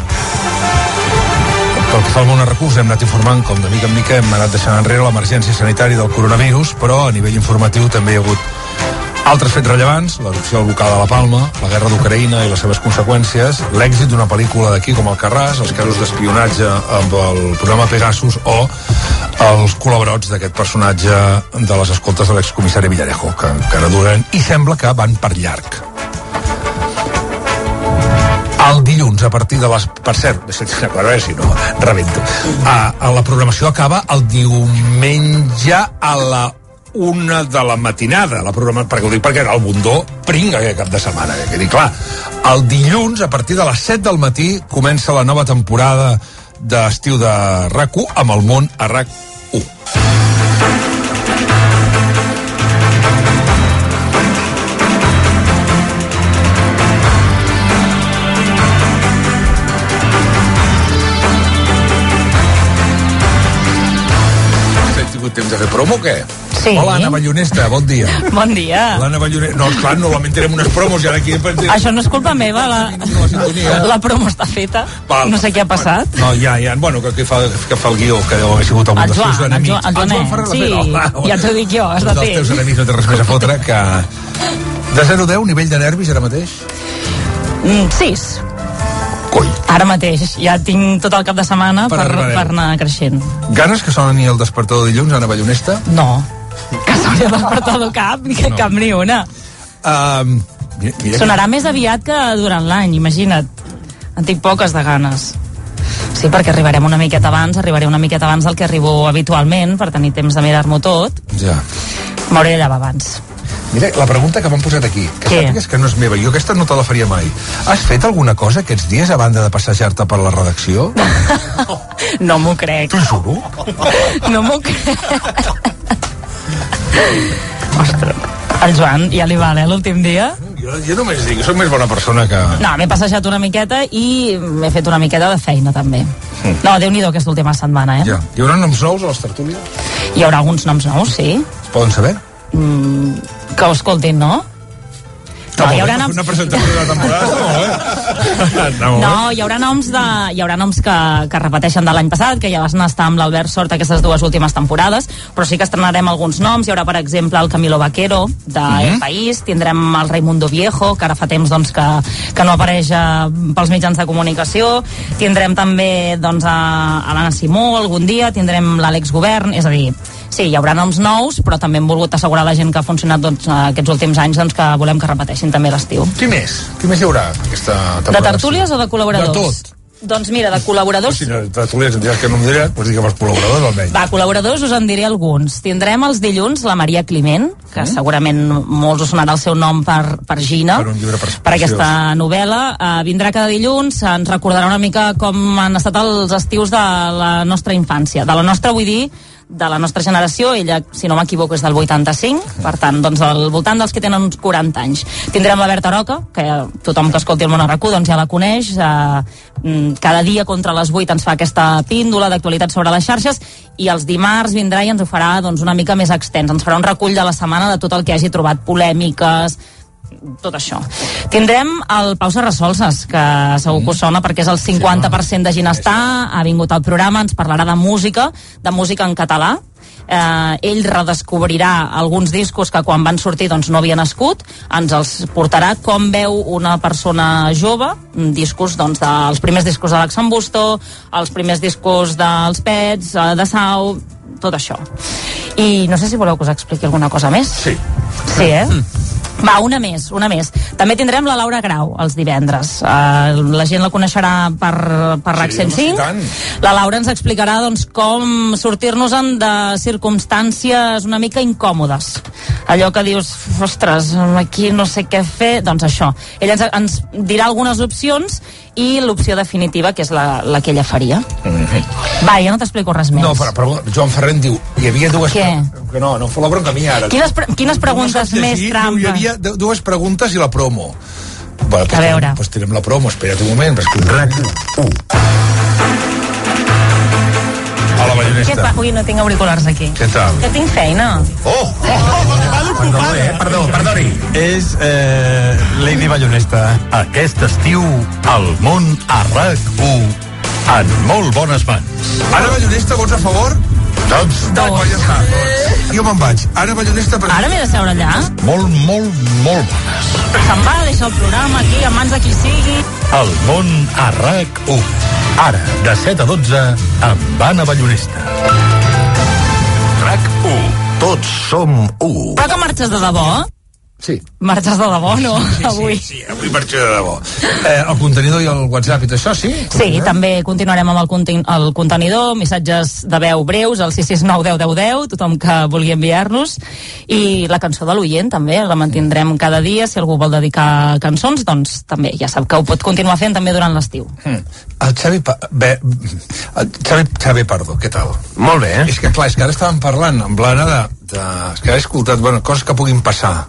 Pel que fa al món a recurs, hem anat informant com de mica en mica hem anat deixant enrere l'emergència sanitària del coronavirus, però a nivell informatiu també hi ha hagut altres fets rellevants, l'erupció del volcà de la Palma, la guerra d'Ucraïna i les seves conseqüències, l'èxit d'una pel·lícula d'aquí com el Carràs, els casos d'espionatge amb el programa Pegasus o els col·laborats d'aquest personatge de les escoltes de l'excomissari Villarejo, que encara duren i sembla que van per llarg. El dilluns, a partir de les... Per cert, a si no rebento. A, a la programació acaba el diumenge a la una de la matinada, la programa, perquè ho dic perquè el bundó pringa aquest cap de setmana, que quedi clar. El dilluns, a partir de les 7 del matí, comença la nova temporada d'estiu de RAC1 amb el món a RAC1. Has tingut temps de fer promo o què? Sí. Hola, Anna Ballonesta, bon dia. Bon dia. L'Anna Ballonesta... No, esclar, normalment tenim unes promos i ara aquí... Això no és culpa meva, la, la promo està feta. Val. No sé què ha passat. No, ja, ja, bueno, que, que, fa, que fa el guió, que deu haver sigut algun El dels teus Joan, el enemics. Joan, el Joanet, Ferrer l'ha sí? Oh, ja t'ho dic jo, has de Un dels fer. teus enemics no té res més a fotre que... De 0 a 10, nivell de nervis ara mateix? Mm, sis. Coi. Ara mateix, ja tinc tot el cap de setmana Per per, per anar creixent. Ganes que sonen ni el despertador de dilluns, Anna Ballonesta? No. Que s'hauria despertat cap, ni que No. cap ni una. Um, mira, mira Sonarà més aviat que durant l'any, imagina't. En tinc poques de ganes. Sí, perquè arribarem una miqueta abans, arribaré una miqueta abans del que arribo habitualment, per tenir temps de mirar-m'ho tot. Ja. M'hauré de llevar abans. Mira, la pregunta que m'han posat aquí, que Què? sàpigues que no és meva, jo aquesta no te la faria mai. Has fet alguna cosa aquests dies a banda de passejar-te per la redacció? No m'ho crec. T'ho juro? No m'ho crec. Ostres, el Joan ja li val, eh, l'últim dia? Jo Jo, només dic, soc més bona persona que... No, m'he passejat una miqueta i m'he fet una miqueta de feina, també. No, Déu-n'hi-do aquesta última setmana, eh? Ja. Hi haurà noms nous a les tertúlies? Hi haurà alguns noms nous, sí. Es poden saber? Mm, que ho escoltin, no? No, hi haurà noms... Una presentació de temporada. Està molt No, hi haurà noms, de, hi haurà noms que, que repeteixen de l'any passat, que ja van estar amb l'Albert Sort aquestes dues últimes temporades, però sí que estrenarem alguns noms. Hi haurà, per exemple, el Camilo Vaquero, de Mhm. El País, tindrem el Raimundo Viejo, que ara fa temps doncs, que, que no apareix eh, pels mitjans de comunicació, tindrem també doncs, a, a l'Anna Simó algun dia, tindrem l'Àlex Govern, és a dir, sí, hi haurà noms nous, però també hem volgut assegurar a la gent que ha funcionat doncs, aquests últims anys doncs, que volem que repeteixin també l'estiu. Qui més? Qui més hi haurà aquesta De temporada? tertúlies o de col·laboradors? De tot. Doncs mira, de col·laboradors... Si no, de tertúlies em diràs que no em diràs, doncs digue'm els col·laboradors almenys. Va, col·laboradors us en diré alguns. Tindrem els dilluns la Maria Climent, que Mm. segurament molts us sonarà el seu nom per, per Gina, Per un llibre per preciós. aquesta novel·la. Uh, vindrà cada dilluns, ens recordarà una mica com han estat els estius de la nostra infància. De la nostra, vull dir, de la nostra generació, ella, si no m'equivoco, és del 85, per tant, doncs al voltant dels que tenen uns 40 anys. Tindrem la Berta Roca, que tothom que escolti el Monarracú doncs ja la coneix, eh, mm, cada dia contra les 8 ens fa aquesta píndola d'actualitat sobre les xarxes i els dimarts vindrà i ens ho farà doncs, una mica més extens, ens farà un recull de la setmana de tot el que hagi trobat polèmiques, tot això. Tindrem el Pau Serrasolses, que segur que us sona perquè és el 50% de Ginestar, ha vingut al programa, ens parlarà de música, de música en català, eh, ell redescobrirà alguns discos que quan van sortir doncs, no havia nascut, ens els portarà com veu una persona jove, mm, discos doncs, dels primers discos d'Alexandre Busto, els primers discos dels Pets, eh, de Sau, tot això. I no sé si voleu que us expliqui alguna cosa més. Sí. Sí, eh? Va, una més, una més. També tindrem la Laura Grau els divendres. Uh, la gent la coneixerà per, per RAC Sí, home, 105. i tant. La Laura ens explicarà doncs, com sortir-nos-en de circumstàncies una mica incòmodes. Allò que dius, ostres, aquí no sé què fer, doncs això. Ella ens, ens dirà algunes opcions i l'opció definitiva, que és la, la que ella faria. Va, jo no t'explico res més. No, però, però Joan Ferrent diu, hi havia dues... Què? Que no, no fa la bronca a mi ara. Quines, pre quines preguntes no més trampa? Diu, hi havia du- dues preguntes i la promo. Pues A veure. Tirem, pues tirem la promo, espera't un moment. Perquè... RAC 1. A la Què ballonesta. fa? Ui, no tinc auriculars aquí. Què tal? Que tinc feina. Oh! Perdó, eh? Perdó, perdoni. És eh, Lady Ballonesta. Aquest estiu, el món a RAC1 en molt bones mans. Ara Ballonesta, vots a favor? Doncs, Doncs. ja està. Doncs. Jo me'n vaig. Ara Ballonesta... Per... Ara m'he de seure allà. molt, molt, molt bones. Se'n va, deixa el programa aquí, en mans de qui sigui. El món a RAC1. Ara, de 7 a 12, amb Anna Ballonesta. RAC1. Tots som 1. Però que marxes de debò? Sí. Marxes de debò, no? Avui. Sí, avui marxo de debò. Eh, el contenidor i el WhatsApp i tot això, sí? Sí, també continuarem amb el, conten el contenidor, missatges de veu breus, al 669 10 10 10, tothom que vulgui enviar-nos, i la cançó de l'oient també, la mantindrem cada dia, si algú vol dedicar cançons, doncs també, ja sap que ho pot continuar fent també durant l'estiu. Mm. El Xavi, pa bé, el Xavi, Xavi Pardo, què tal? Molt bé, eh? És que clar, és que ara estàvem parlant amb l'Anna de, de... És que he escoltat, bueno, coses que puguin passar.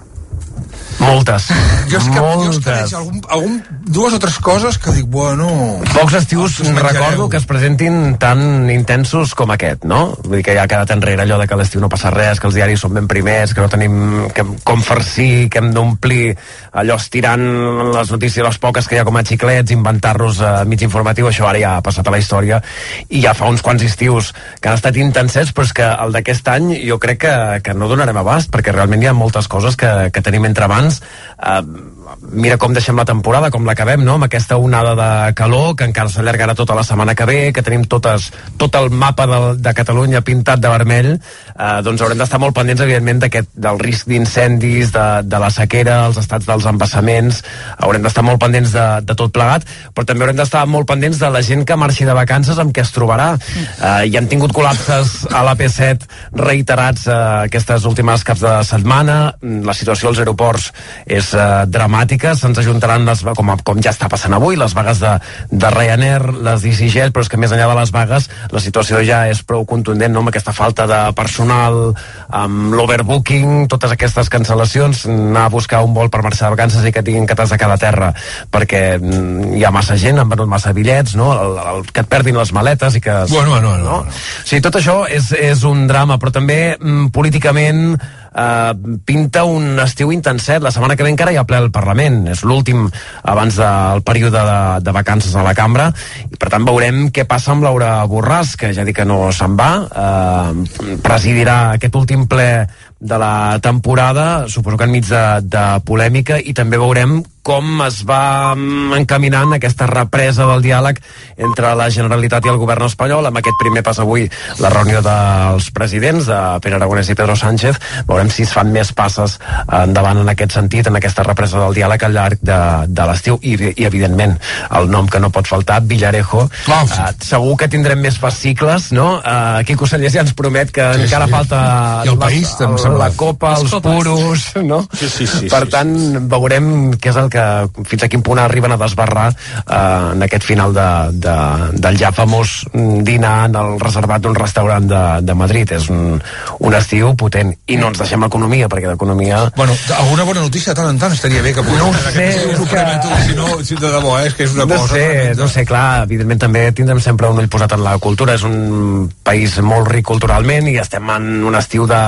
Moltes. Jo és que, jo és que Moltes. veig algun, algun, dues o tres coses que dic, bueno... Pocs estius recordo que es presentin tan intensos com aquest, no? Vull dir que ja ha quedat enrere allò de que a l'estiu no passa res, que els diaris són ben primers, que no tenim que, com farcir, que hem d'omplir allò estirant les notícies, les poques que hi ha com a xiclets, inventar-los a mig informatiu, això ara ja ha passat a la història, i ja fa uns quants estius que han estat intensets, però és que el d'aquest any jo crec que, que no donarem abast, perquè realment hi ha moltes coses que, que tenim entre mans. Uh, mira com deixem la temporada, com l'acabem, no? amb aquesta onada de calor que encara s'allargarà tota la setmana que ve, que tenim totes, tot el mapa de, de Catalunya pintat de vermell, eh, doncs haurem d'estar molt pendents, evidentment, del risc d'incendis, de, de la sequera, els estats dels embassaments, haurem d'estar molt pendents de, de tot plegat, però també haurem d'estar molt pendents de la gent que marxi de vacances amb què es trobarà. Eh, hi han tingut col·lapses a l'AP7 reiterats eh, aquestes últimes caps de setmana, la situació als aeroports és eh, dramàtica, dramàtiques, se'ns ajuntaran les, com, a- com ja està passant avui, les vagues de, de Ryanair, les d'EasyJet, però és que més enllà de les vagues la situació ja és prou contundent, no? amb aquesta falta de personal, amb l'overbooking, totes aquestes cancel·lacions, anar a buscar un vol per marxar de vacances i que tinguin que de cada terra, perquè mm, hi ha massa gent, han venut massa bitllets, no? El, el, que et perdin les maletes i que... Bueno, bueno, bueno, no? O sigui, tot això és, és un drama, però també mm, políticament eh, pinta un estiu intenset. La setmana que ve encara hi ha ple al Parlament. És l'últim abans del període de, de vacances a la cambra. I, per tant, veurem què passa amb Laura Borràs, que ja dic que no se'n va. Eh, presidirà aquest últim ple de la temporada, suposo que enmig de, de polèmica, i també veurem com es va encaminant aquesta represa del diàleg entre la Generalitat i el govern espanyol amb aquest primer pas avui la reunió dels presidents de Pere Aragonès i Pedro Sánchez veurem si es fan més passes endavant en aquest sentit, en aquesta represa del diàleg al llarg de, de l'estiu i, i evidentment el nom que no pot faltar Villarejo, Oh, sí. eh, segur que tindrem més fascicles no? Eh, Quico Sallés ja ens promet que Sí, encara sí. falta I el la- país, sembla. la copa, els puros no? Sí, sí, sí, per sí, tant veurem què és el que fins a quin punt arriben a desbarrar eh, en aquest final de, de, del ja famós dinar en el reservat d'un restaurant de, de Madrid. És un, un estiu potent. I no ens deixem economia perquè d'economia Bueno, alguna bona notícia de tant en tant estaria bé que pogués No sé, és que- si no, si de debò, eh, és que és una no cosa... sé, no sé, clar, evidentment també tindrem sempre un ull posat en la cultura, és un país molt ric culturalment i estem en un estiu de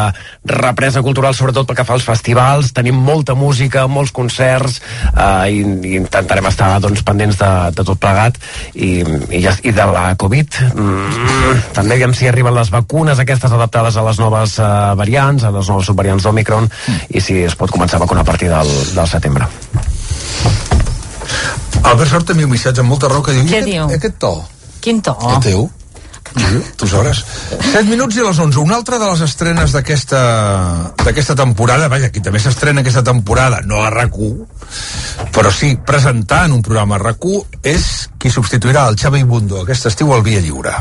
represa cultural, sobretot pel que fa als festivals, tenim molta música, molts concerts eh, i, i intentarem estar doncs, pendents de, de tot plegat i, i, ja, i de la Covid mm, també aviam si arriben les vacunes aquestes adaptades a les noves eh, variants, a les noves subvariants d'Omicron i si es pot començar a vacunar a partir del, del setembre. Albert Sort també un missatge amb molta raó que diu... Què "I aquest, diu? Aquest to, Quin to? el teu? Tu sabràs. 7 minuts i les 11. Una altra de les estrenes d'aquesta temporada, vaja, aquí també s'estrena aquesta temporada, no a rac però sí presentant un programa a rac és qui substituirà el Xavi Bundo aquest estiu al Via Lliure.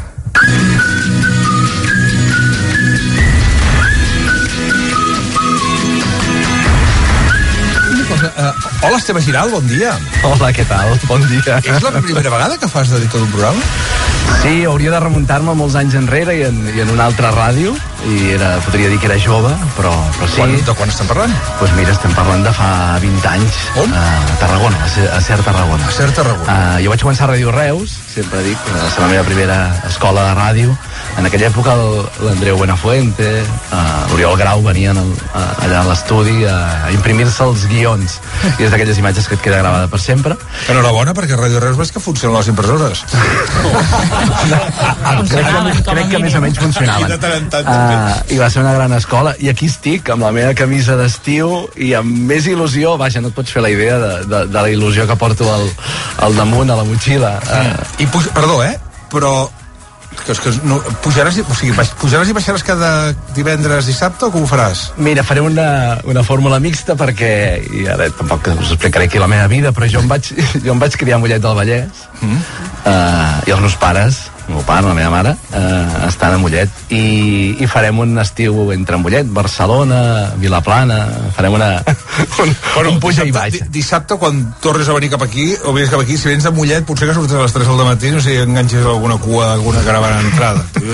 Eh, hola, Esteve Giral, bon dia. Hola, què tal? Bon dia. És la primera vegada que fas d'editor d'un programa? Sí, hauria de remuntar-me molts anys enrere i en, i en una altra ràdio i era, podria dir que era jove, però, però sí. Quan, de quan estem parlant? Doncs pues mira, estem parlant de fa 20 anys. On? A Tarragona, a, Cer- a Tarragona. A Cer Tarragona. Uh, jo vaig començar a Ràdio Reus, sempre dic, va ser la meva primera escola de ràdio. En aquella època l'Andreu Buenafuente, uh, l'Oriol Grau venien al, a, allà a l'estudi a, a imprimir-se els guions. I és d'aquelles imatges que et queda gravada per sempre. Enhorabona, perquè a Ràdio Reus veig que funcionen les impressores. crec que, crec que més o menys funcionaven. I tant tant, Uh, I va ser una gran escola. I aquí estic, amb la meva camisa d'estiu i amb més il·lusió. Vaja, no et pots fer la idea de, de, de la il·lusió que porto al, al damunt, a la motxilla. Uh, I perdó, eh? Però que, que no, pujaràs, i- o sigui, baix, pujaràs i baixaràs cada divendres, dissabte o com ho faràs? Mira, faré una, una fórmula mixta perquè, i ara tampoc us explicaré aquí la meva vida, però jo em vaig, jo em vaig criar a Mollet del Vallès mm. uh, i els meus pares, el meu pare, la meva mare, uh, estan a Mollet i, i farem un estiu entre Mollet, Barcelona, Vilaplana, farem una, un, un puja i baixa. Di- Dissabte, quan tornes a venir cap aquí, o vens cap aquí, si vens de Mollet, potser que surts a les 3 del matí, no sé, enganxes alguna cua, alguna caravana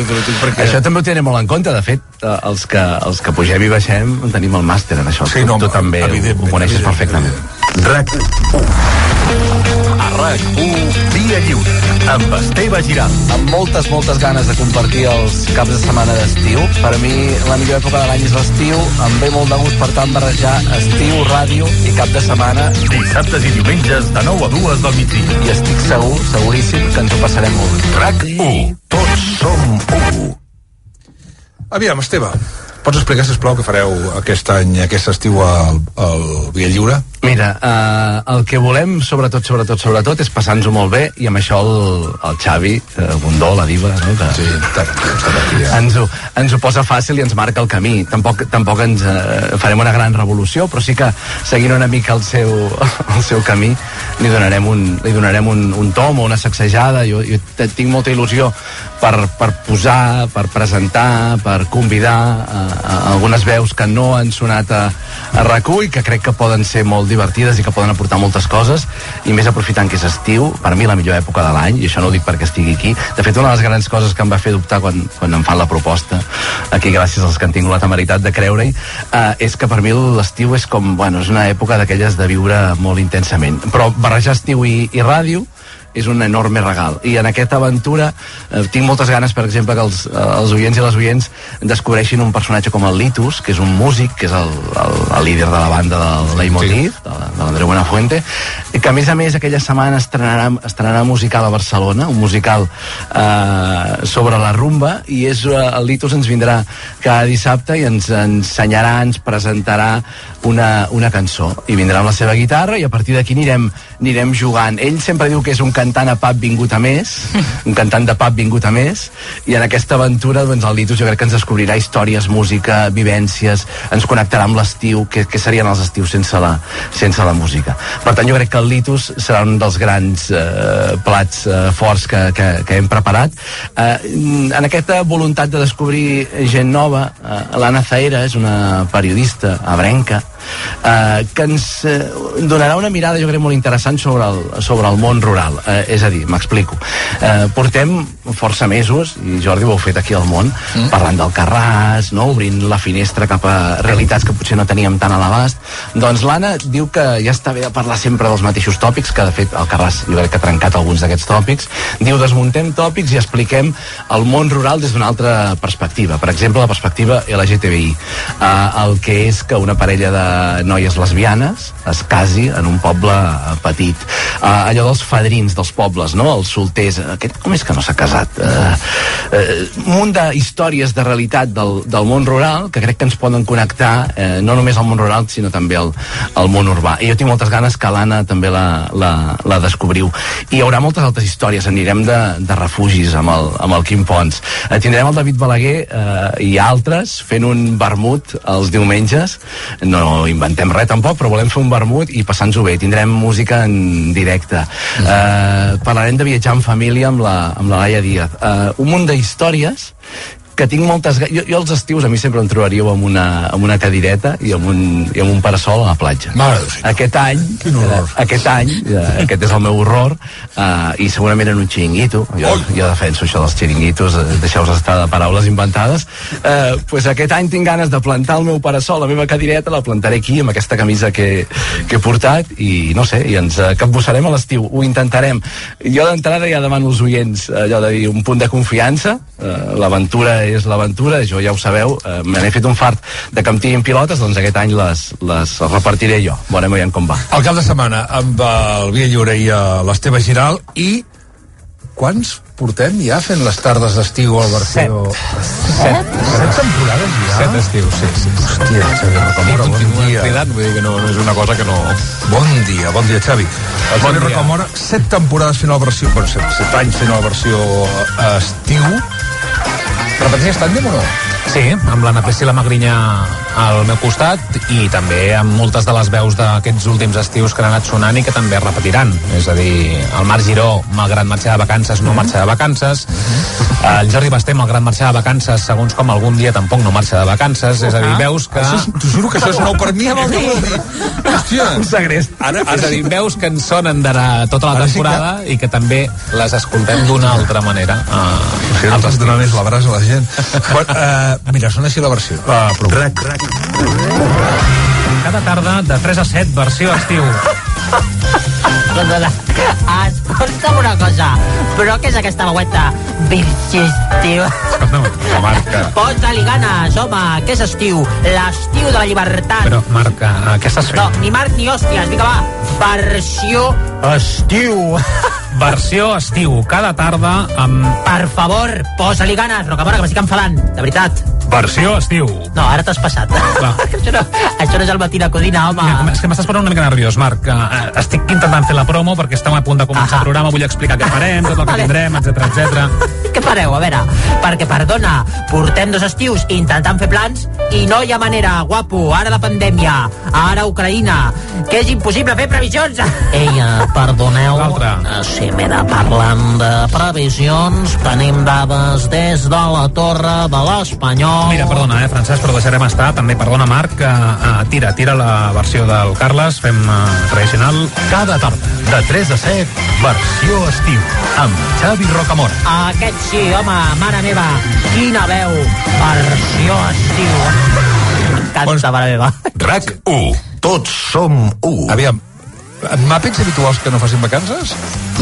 t'ho dic perquè... Això també ho tindrem molt en compte. De fet, eh, els que, els que pugem i baixem tenim el màster en això. Sí, no, tu, tu també ho, coneixes perfectament. RAC 1. A RAC 1, Via Lliure, amb Esteve Giral. amb moltes, moltes ganes de compartir els caps de setmana d'estiu. Per a mi, la millor època de l'any és l'estiu. Em ve molt de gust, per tant, barrejar estiu, ràdio i cap de setmana. Dissabtes i diumenges de 9 a 2 del migdia. I estic segur, seguríssim, que ens ho passarem molt bé. RAC 1. Tots som 1. Aviam, Esteve, pots explicar, sisplau, què fareu aquest any, aquest estiu al, al Via Lliure? Mira, eh, el que volem, sobretot, sobretot, sobretot, és passar-nos-ho molt bé i amb això el, el Xavi, eh, Bundó, la diva, no? que Sí, ens, ho, ens ho posa fàcil i ens marca el camí. Tampoc, tampoc ens eh, farem una gran revolució, però sí que seguint una mica el seu, el seu camí li donarem un, li donarem un, un tom o una sacsejada. Jo, jo tinc molta il·lusió per, per posar, per presentar, per convidar a algunes veus que no han sonat a, a rac i que crec que poden ser molt molt divertides i que poden aportar moltes coses i més aprofitant que és estiu, per mi la millor època de l'any i això no ho dic perquè estigui aquí. De fet una de les grans coses que em va fer dubtar quan, quan em fan la proposta aquí gràcies als que han tingut la temeritat de creure-hi eh, és que per mi l'estiu és com, bueno, és una època d'aquelles de viure molt intensament. Però barrejar estiu i, i ràdio és un enorme regal. I en aquesta aventura eh, tinc moltes ganes, per exemple, que els, eh, els oients i les oients descobreixin un personatge com el Litus, que és un músic, que és el, el, el líder de la banda del Leitmotiv, sí. de, de l'Andreu Buenafuente, i que a més a més aquella setmana estrenarà, estrenarà musical a Barcelona, un musical eh, sobre la rumba, i és, eh, el Litus ens vindrà cada dissabte i ens ensenyarà, ens presentarà una, una cançó, i vindrà amb la seva guitarra i a partir d'aquí anirem, anirem jugant. Ell sempre diu que és un cantant a pub vingut a més, un cantant de pub vingut a més, i en aquesta aventura doncs, el Litus jo crec que ens descobrirà històries, música, vivències, ens connectarà amb l'estiu, que, que serien els estius sense la, sense la música. Per tant, jo crec que el Litus serà un dels grans eh, plats eh, forts que, que, que hem preparat. Eh, en aquesta voluntat de descobrir gent nova, eh, l'Anna Zaera és una periodista abrenca, eh, que ens eh, donarà una mirada jo crec molt interessant sobre el, sobre el món rural. Eh, és a dir, m'explico. Eh, portem força mesos i Jordi ho heu fet aquí al món mm. parlant del Carràs, no? obrint la finestra cap a realitats que potser no teníem tan a l'abast. Doncs l'Anna diu que ja està bé de parlar sempre dels mateixos tòpics que de fet el Carràs jo crec que ha trencat alguns d'aquests tòpics. Diu desmuntem tòpics i expliquem el món rural des d'una altra perspectiva. Per exemple la perspectiva LGTBI eh, el que és que una parella de noies lesbianes es casi en un poble eh, petit. Uh, allò dels fadrins dels pobles, no? Els solters. Aquest com és que no s'ha casat? Uh, uh, un munt de històries de realitat del, del món rural que crec que ens poden connectar uh, no només al món rural, sinó també al, al món urbà. I jo tinc moltes ganes que l'Anna també la, la, la descobriu. I hi haurà moltes altres històries. Anirem de, de refugis amb el, amb el Quim Pons. Uh, tindrem el David Balaguer uh, i altres fent un vermut els diumenges. No inventem res tampoc, però volem fer un vermut i passar-nos-ho bé. Tindrem música en directe. Mm. Uh, parlarem de viatjar en família amb la, amb la Laia Díaz. Uh, un munt d'històries que tinc moltes... Jo, jo els estius a mi sempre em trobaríeu amb una, amb una cadireta i amb un, i amb un parasol a la platja. Mare de Aquest any, eh, aquest any, eh, aquest és el meu horror, eh, i segurament en un xiringuito, jo, jo defenso això dels xiringuitos, eh, deixeu-vos estar de paraules inventades, eh, pues aquest any tinc ganes de plantar el meu parasol, la meva cadireta, la plantaré aquí amb aquesta camisa que, que he portat i no sé, i ens eh, capbussarem a l'estiu, ho intentarem. Jo d'entrada ja demano als oients eh, allò de dir un punt de confiança, l'aventura és l'aventura, jo ja ho sabeu, eh, me n'he fet un fart de que em tirin pilotes, doncs aquest any les, les repartiré jo. Veurem veient com va. El cap de setmana amb el Via Lliure i eh, l'Esteve Giral i quants portem ja fent les tardes d'estiu al Barceló? Set. Set temporades ja? Set estius, sí, sí. Hòstia, Xavi Rocamora, bon dia. Cridant, vull dir que no, no és una cosa que no... Bon dia, bon dia, Xavi. El Xavi Rocamora, set temporades fent la versió... Bueno, set, set anys fent la versió eh, estiu. Repeteixes tàndem o no? Sí, amb l'Anna Priscila Magrinya al meu costat i també amb moltes de les veus d'aquests últims estius que han anat sonant i que també repetiran. És a dir, el Marc Giró, malgrat marxar de vacances, no marxa de vacances. El Jordi Basté, malgrat marxar de vacances, segons com algun dia tampoc no marxa de vacances. És a dir, veus que... Això és, t'ho juro que això és nou per mi. Dir? Hòstia. Un segrest. Ara, és a dir, veus que ens sonen de la, tota la temporada i que també les escoltem d'una altra manera. Uh, Si no donar més l'abraç a la gent. bueno, uh, mira, sona així la versió. Uh, prou. Rac, rac. Cada tarda de 3 a 7, versió estiu. Escolta'm una cosa, però què és aquesta veueta virgistiu? La marca. Posa-li ganes, home, què és estiu? L'estiu de la llibertat. Però, Marc, uh, què estàs fent? No, ni Marc ni hòsties, vinga va, versió Estiu. Versió estiu, cada tarda amb... Per favor, posa-li ganes, Rocamora, que m'estic enfadant, de veritat. Versió estiu. No, ara t'has passat. això, no, això no és el Matina Codina, home. Mira, és que m'estàs posant una mica nerviós, Marc. Uh, estic intentant fer la promo perquè estem a punt de començar el programa, vull explicar què farem, tot el que tindrem, etc etc. Què fareu? A veure, perquè, perdona, portem dos estius intentant fer plans i no hi ha manera, guapo. Ara la pandèmia, ara Ucraïna, que és impossible fer previsions. Ei, eh, perdoneu, eh, si m'he de parlant de previsions, tenim dades des de la torre de l'Espanyol. Mira, perdona, eh, Francesc, però deixarem estar. També perdona, Marc, que uh, tira, tira la versió del Carles, fem uh, tradicional. Cada tarda, de 3 a 7, versió estiu, amb Xavi Rocamora. Aquest sí, home, mare meva, quina veu, versió estiu. M'encanta, mare meva. RAC 1. Tots som 1. Aviam, màpets habituals que no facin vacances?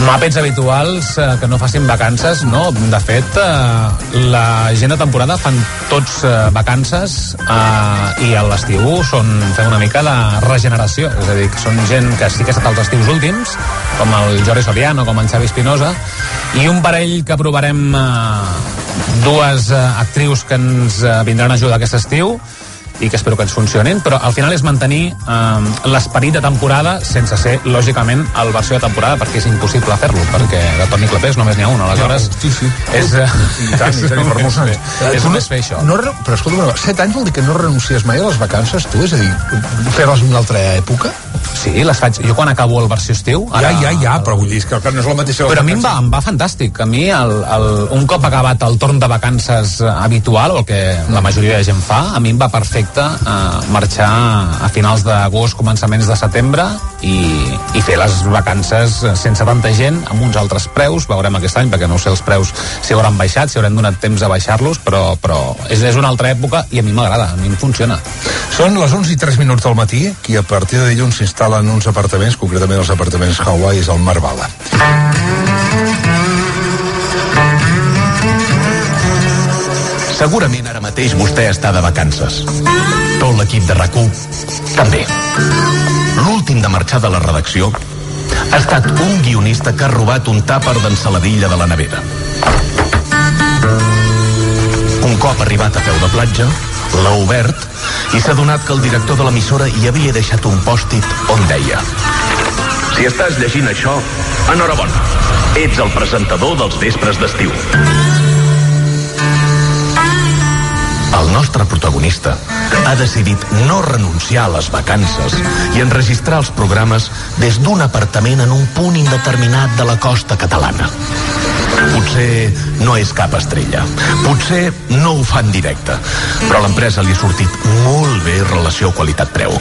Màpets habituals eh, que no facin vacances, no. De fet, eh, la gent de temporada fan tots eh, vacances eh, i a l'estiu són fem una mica de regeneració. És a dir, que són gent que sí que ha estat als estius últims, com el Jordi Soriano, com en Xavi Espinosa, i un parell que provarem eh, dues eh, actrius que ens eh, vindran a ajudar aquest estiu, i que espero que ens funcionin, però al final és mantenir eh, l'esperit de temporada sense ser, lògicament, el versió de temporada, perquè és impossible fer-lo, perquè de Toni Clapés només n'hi ha un, aleshores... Sí, sí. És, eh, I tant, i tant, i per molts anys. és fer això. No, re- però escolta, set anys vol dir que no renuncies mai a les vacances, tu? És a dir, fer-les en una altra època? Sí, les faig. Jo quan acabo el versió estiu... Ja, ja, ja, però vull dir, que no és la mateixa... Però a mi em va, em va fantàstic. A mi, el, el, un cop acabat el torn de vacances habitual, o el que la majoria de gent fa, a mi em va perfecte eh, marxar a finals d'agost, començaments de setembre i, i fer les vacances sense tanta gent, amb uns altres preus, veurem aquest any, perquè no sé els preus si hauran baixat, si haurem donat temps a baixar-los, però, però és, és una altra època i a mi m'agrada, a mi em funciona. Són les 11 i 3 minuts del matí, que a partir de dilluns s'instal·len uns apartaments, concretament els apartaments Hawaii al Mar Bala. Segurament ara mateix vostè està de vacances. Tot l'equip de rac també. L'últim de marxar de la redacció ha estat un guionista que ha robat un tàper d'ensaladilla de la nevera. Un cop arribat a peu de platja, l'ha obert i s'ha donat que el director de l'emissora hi havia deixat un pòstit on deia Si estàs llegint això, enhorabona. Ets el presentador dels vespres d'estiu. Protagonista ha decidit no renunciar a les vacances i enregistrar els programes des d'un apartament en un punt indeterminat de la costa catalana. Potser no és cap estrella, potser no ho fa en directe, però a l'empresa li ha sortit molt bé relació qualitat-preu.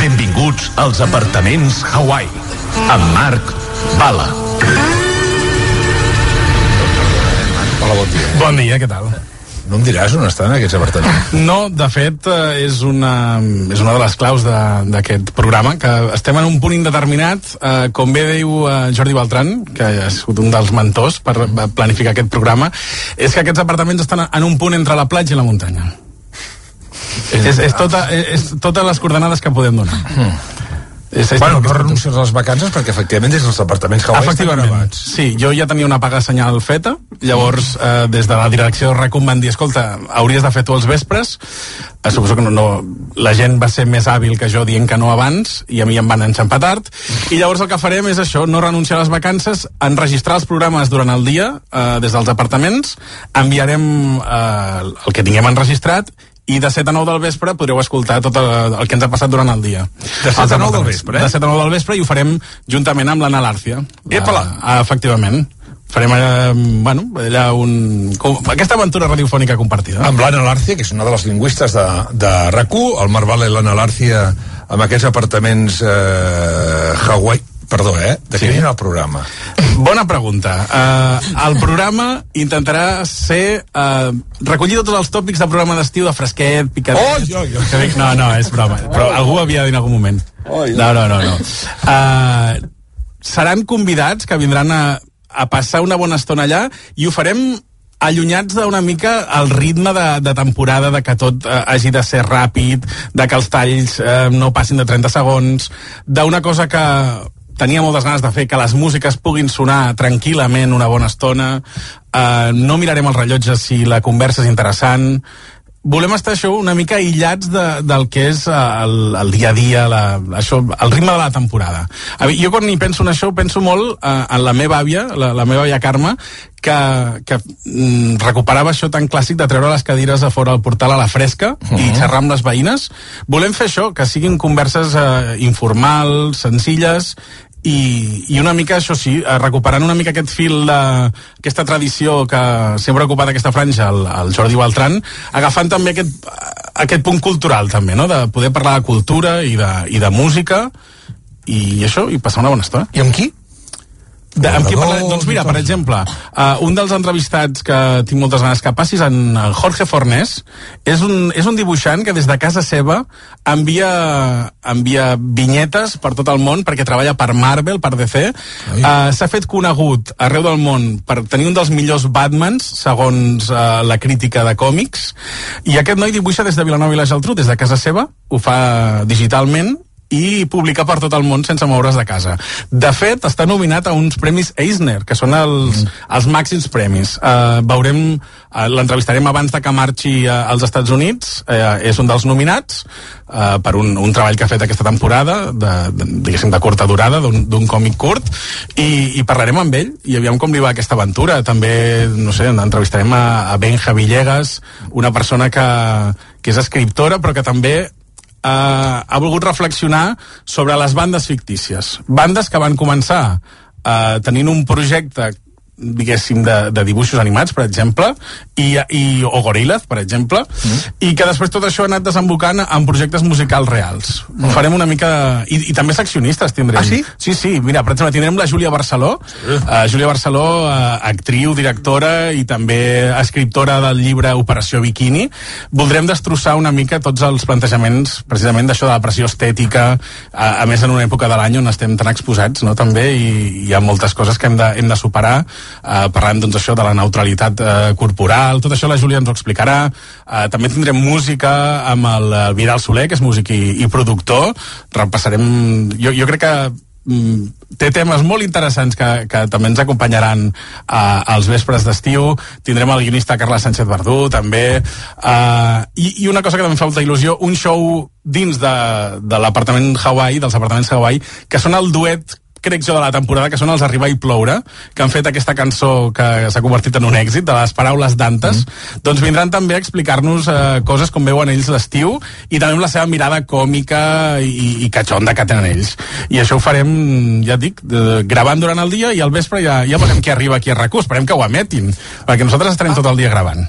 Benvinguts als apartaments Hawaii, amb Marc Bala. Hola, bon dia. Bon dia, què tal? No em diràs on estan aquests apartaments? No, de fet, eh, és una, és una de les claus de- d'aquest programa, que estem en un punt indeterminat, eh, com bé diu eh, Jordi Beltran, que ha sigut un dels mentors per planificar aquest programa, és que aquests apartaments estan en un punt entre la platja i la muntanya. És, és, tota, és totes les coordenades que podem donar. És bueno, que no renuncies a les vacances perquè efectivament des dels apartaments Hawaii estan Efectivament, gravats. sí, jo ja tenia una paga senyal feta, llavors eh, des de la direcció de RACUM van dir, escolta, hauries de fer tu els vespres, eh, suposo que no, no, la gent va ser més hàbil que jo dient que no abans, i a mi em van enxampar tard, i llavors el que farem és això, no renunciar a les vacances, enregistrar els programes durant el dia, eh, des dels apartaments, enviarem eh, el que tinguem enregistrat, i de 7 a 9 del vespre podreu escoltar tot el, el que ens ha passat durant el dia. De 7 a Els 9 del vespre, eh? De 7 a 9 del vespre i ho farem juntament amb l'Anna Làrcia. Epala! Ah, efectivament. Farem allà, bueno, allà un... Com, aquesta aventura radiofònica compartida. Amb l'Anna Lárcia, que és una de les lingüistes de, de RAC1, el Marval i l'Anna Lárcia amb aquests apartaments eh, Hawaii, perdó, eh? De què Sí. sí. el programa? Bona pregunta. Uh, el programa intentarà ser uh, recollir tots els tòpics del programa d'estiu de fresquet, picadet... Oi. Que dic, No, no, és broma. Però algú havia de dir en algun moment. No, no, no. no. Uh, seran convidats que vindran a, a passar una bona estona allà i ho farem allunyats d'una mica el ritme de, de temporada, de que tot eh, hagi de ser ràpid, de que els talls eh, no passin de 30 segons, d'una cosa que tenia moltes ganes de fer, que les músiques puguin sonar tranquil·lament una bona estona, eh, no mirarem el rellotge si la conversa és interessant, volem estar això una mica aïllats de, del que és eh, el, el dia a dia, la, això, el ritme de la temporada. A mi, jo quan hi penso en això, penso molt eh, en la meva àvia, la, la meva àvia Carme, que, que mm, recuperava això tan clàssic de treure les cadires a fora del portal a la fresca uh -huh. i xerrar amb les veïnes. Volem fer això, que siguin converses eh, informals, senzilles i, i una mica, això sí, eh, recuperant una mica aquest fil d'aquesta tradició que sempre ha ocupat aquesta franja, el, el Jordi Beltran, agafant també aquest, aquest punt cultural també, no? de poder parlar de cultura i de, i de música i això, i passar una bona estona. I amb qui? De, amb qui parla? Doncs mira, per exemple, uh, un dels entrevistats que tinc moltes ganes que passis, en Jorge Fornés, és un, és un dibuixant que des de casa seva envia, envia vinyetes per tot el món perquè treballa per Marvel, per DC. Uh, S'ha fet conegut arreu del món per tenir un dels millors Batmans, segons uh, la crítica de còmics, i aquest noi dibuixa des de Vilanova i la Geltrú, des de casa seva, ho fa digitalment, i publicar per tot el món sense moure's de casa. De fet, està nominat a uns premis Eisner, que són els, mm. els màxims premis. Uh, veurem, uh, l'entrevistarem abans de que marxi uh, als Estats Units, uh, és un dels nominats, uh, per un, un treball que ha fet aquesta temporada, de, de, diguéssim, de curta durada, d'un còmic curt, i, i parlarem amb ell, i aviam com li va aquesta aventura. També, no sé, entrevistarem a, a Benja Villegas, una persona que, que és escriptora, però que també eh, ha volgut reflexionar sobre les bandes fictícies. Bandes que van començar eh, tenint un projecte diguéssim, de, de dibuixos animats, per exemple, i, i, o Gorillaz, per exemple, mm. i que després tot això ha anat desembocant en projectes musicals reals. Mm. Farem una mica... De, i, I també seccionistes tindrem. Ah, sí? Sí, sí. Mira, per exemple, tindrem la Júlia Barceló, sí. uh, Júlia Barceló, uh, actriu, directora i també escriptora del llibre Operació Bikini. Voldrem destrossar una mica tots els plantejaments, precisament, d'això de la pressió estètica, a, a més en una època de l'any on estem tan exposats, no?, també, i hi ha moltes coses que hem de, hem de superar eh, parlant doncs, això de la neutralitat eh, corporal, tot això la Júlia ens ho explicarà. Eh, també tindrem música amb el, el Vidal Soler, que és músic i, i productor. Repassarem... Jo, jo crec que mm, té temes molt interessants que, que també ens acompanyaran uh, als vespres d'estiu. Tindrem el guionista Carles Sánchez Verdú, també. Uh, i, I una cosa que també fa molta il·lusió, un show dins de, de l'apartament Hawaii, dels apartaments Hawaii, que són el duet crec jo, de la temporada, que són els Arribar i ploure, que han fet aquesta cançó que s'ha convertit en un èxit, de les paraules d'antes, mm. doncs vindran també a explicar-nos eh, coses com veuen ells l'estiu i també amb la seva mirada còmica i, i catxonda que tenen ells. I això ho farem, ja dic, de, gravant durant el dia i al vespre ja, ja veurem qui arriba aquí a RAC1, esperem que ho emetin, perquè nosaltres estarem ah. tot el dia gravant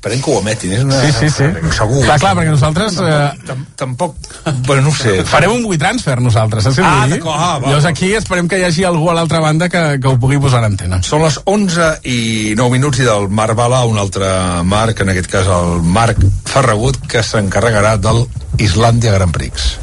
esperem que ho emetin, és una... Sí, sí, sí. Segur. Clar, clar, perquè nosaltres... Eh... Tampoc... Bueno, no sé. Farem un WeTransfer nosaltres, saps què Ah, d'acord, ah, va. Llavors aquí esperem que hi hagi algú a l'altra banda que, que ho pugui posar a l'antena. Són les 11 i 9 minuts i del Marc Bala, un altre Marc, en aquest cas el Marc Ferragut, que s'encarregarà del Islàndia Grand Prix.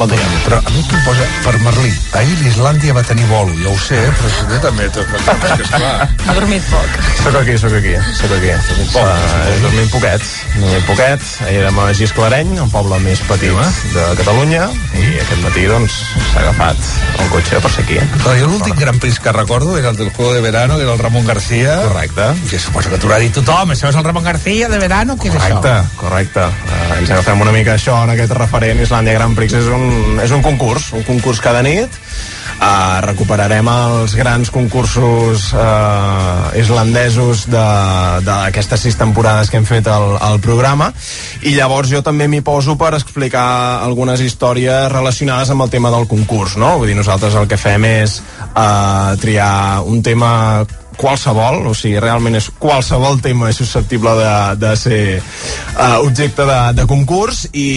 Bon dia. Però a mi em posa per Merlí? Ahir l'Islàndia va tenir bolo, ja ho sé, eh? però si també tot és que esclar. Ha dormit poc. Soc aquí, soc aquí, soc aquí. Uh, he dormit poquet, he dormit poquet. Ahir érem a Gisclareny, un poble més petit de Catalunya, i aquest matí, doncs, s'ha agafat el cotxe per ser aquí. Però jo l'últim Gran Prix que recordo era el del Juego de Verano, que era el Ramon García. Correcte. Que suposo que t'ho haurà dit tothom, això és el Ramon García de Verano, què és Correcte, això? correcte. Uh, ens agafem una mica això en aquest referent. Islàndia Grand Prix és un, és un concurs, un concurs cada nit. Uh, recuperarem els grans concursos uh, islandesos de- d'aquestes sis temporades que hem fet al, al programa i llavors jo també m'hi poso per explicar algunes històries relacionades amb el tema del concurs no? vull dir, nosaltres el que fem és uh, triar un tema qualsevol, o sigui, realment és qualsevol tema és susceptible de, de ser uh, objecte de, de concurs i,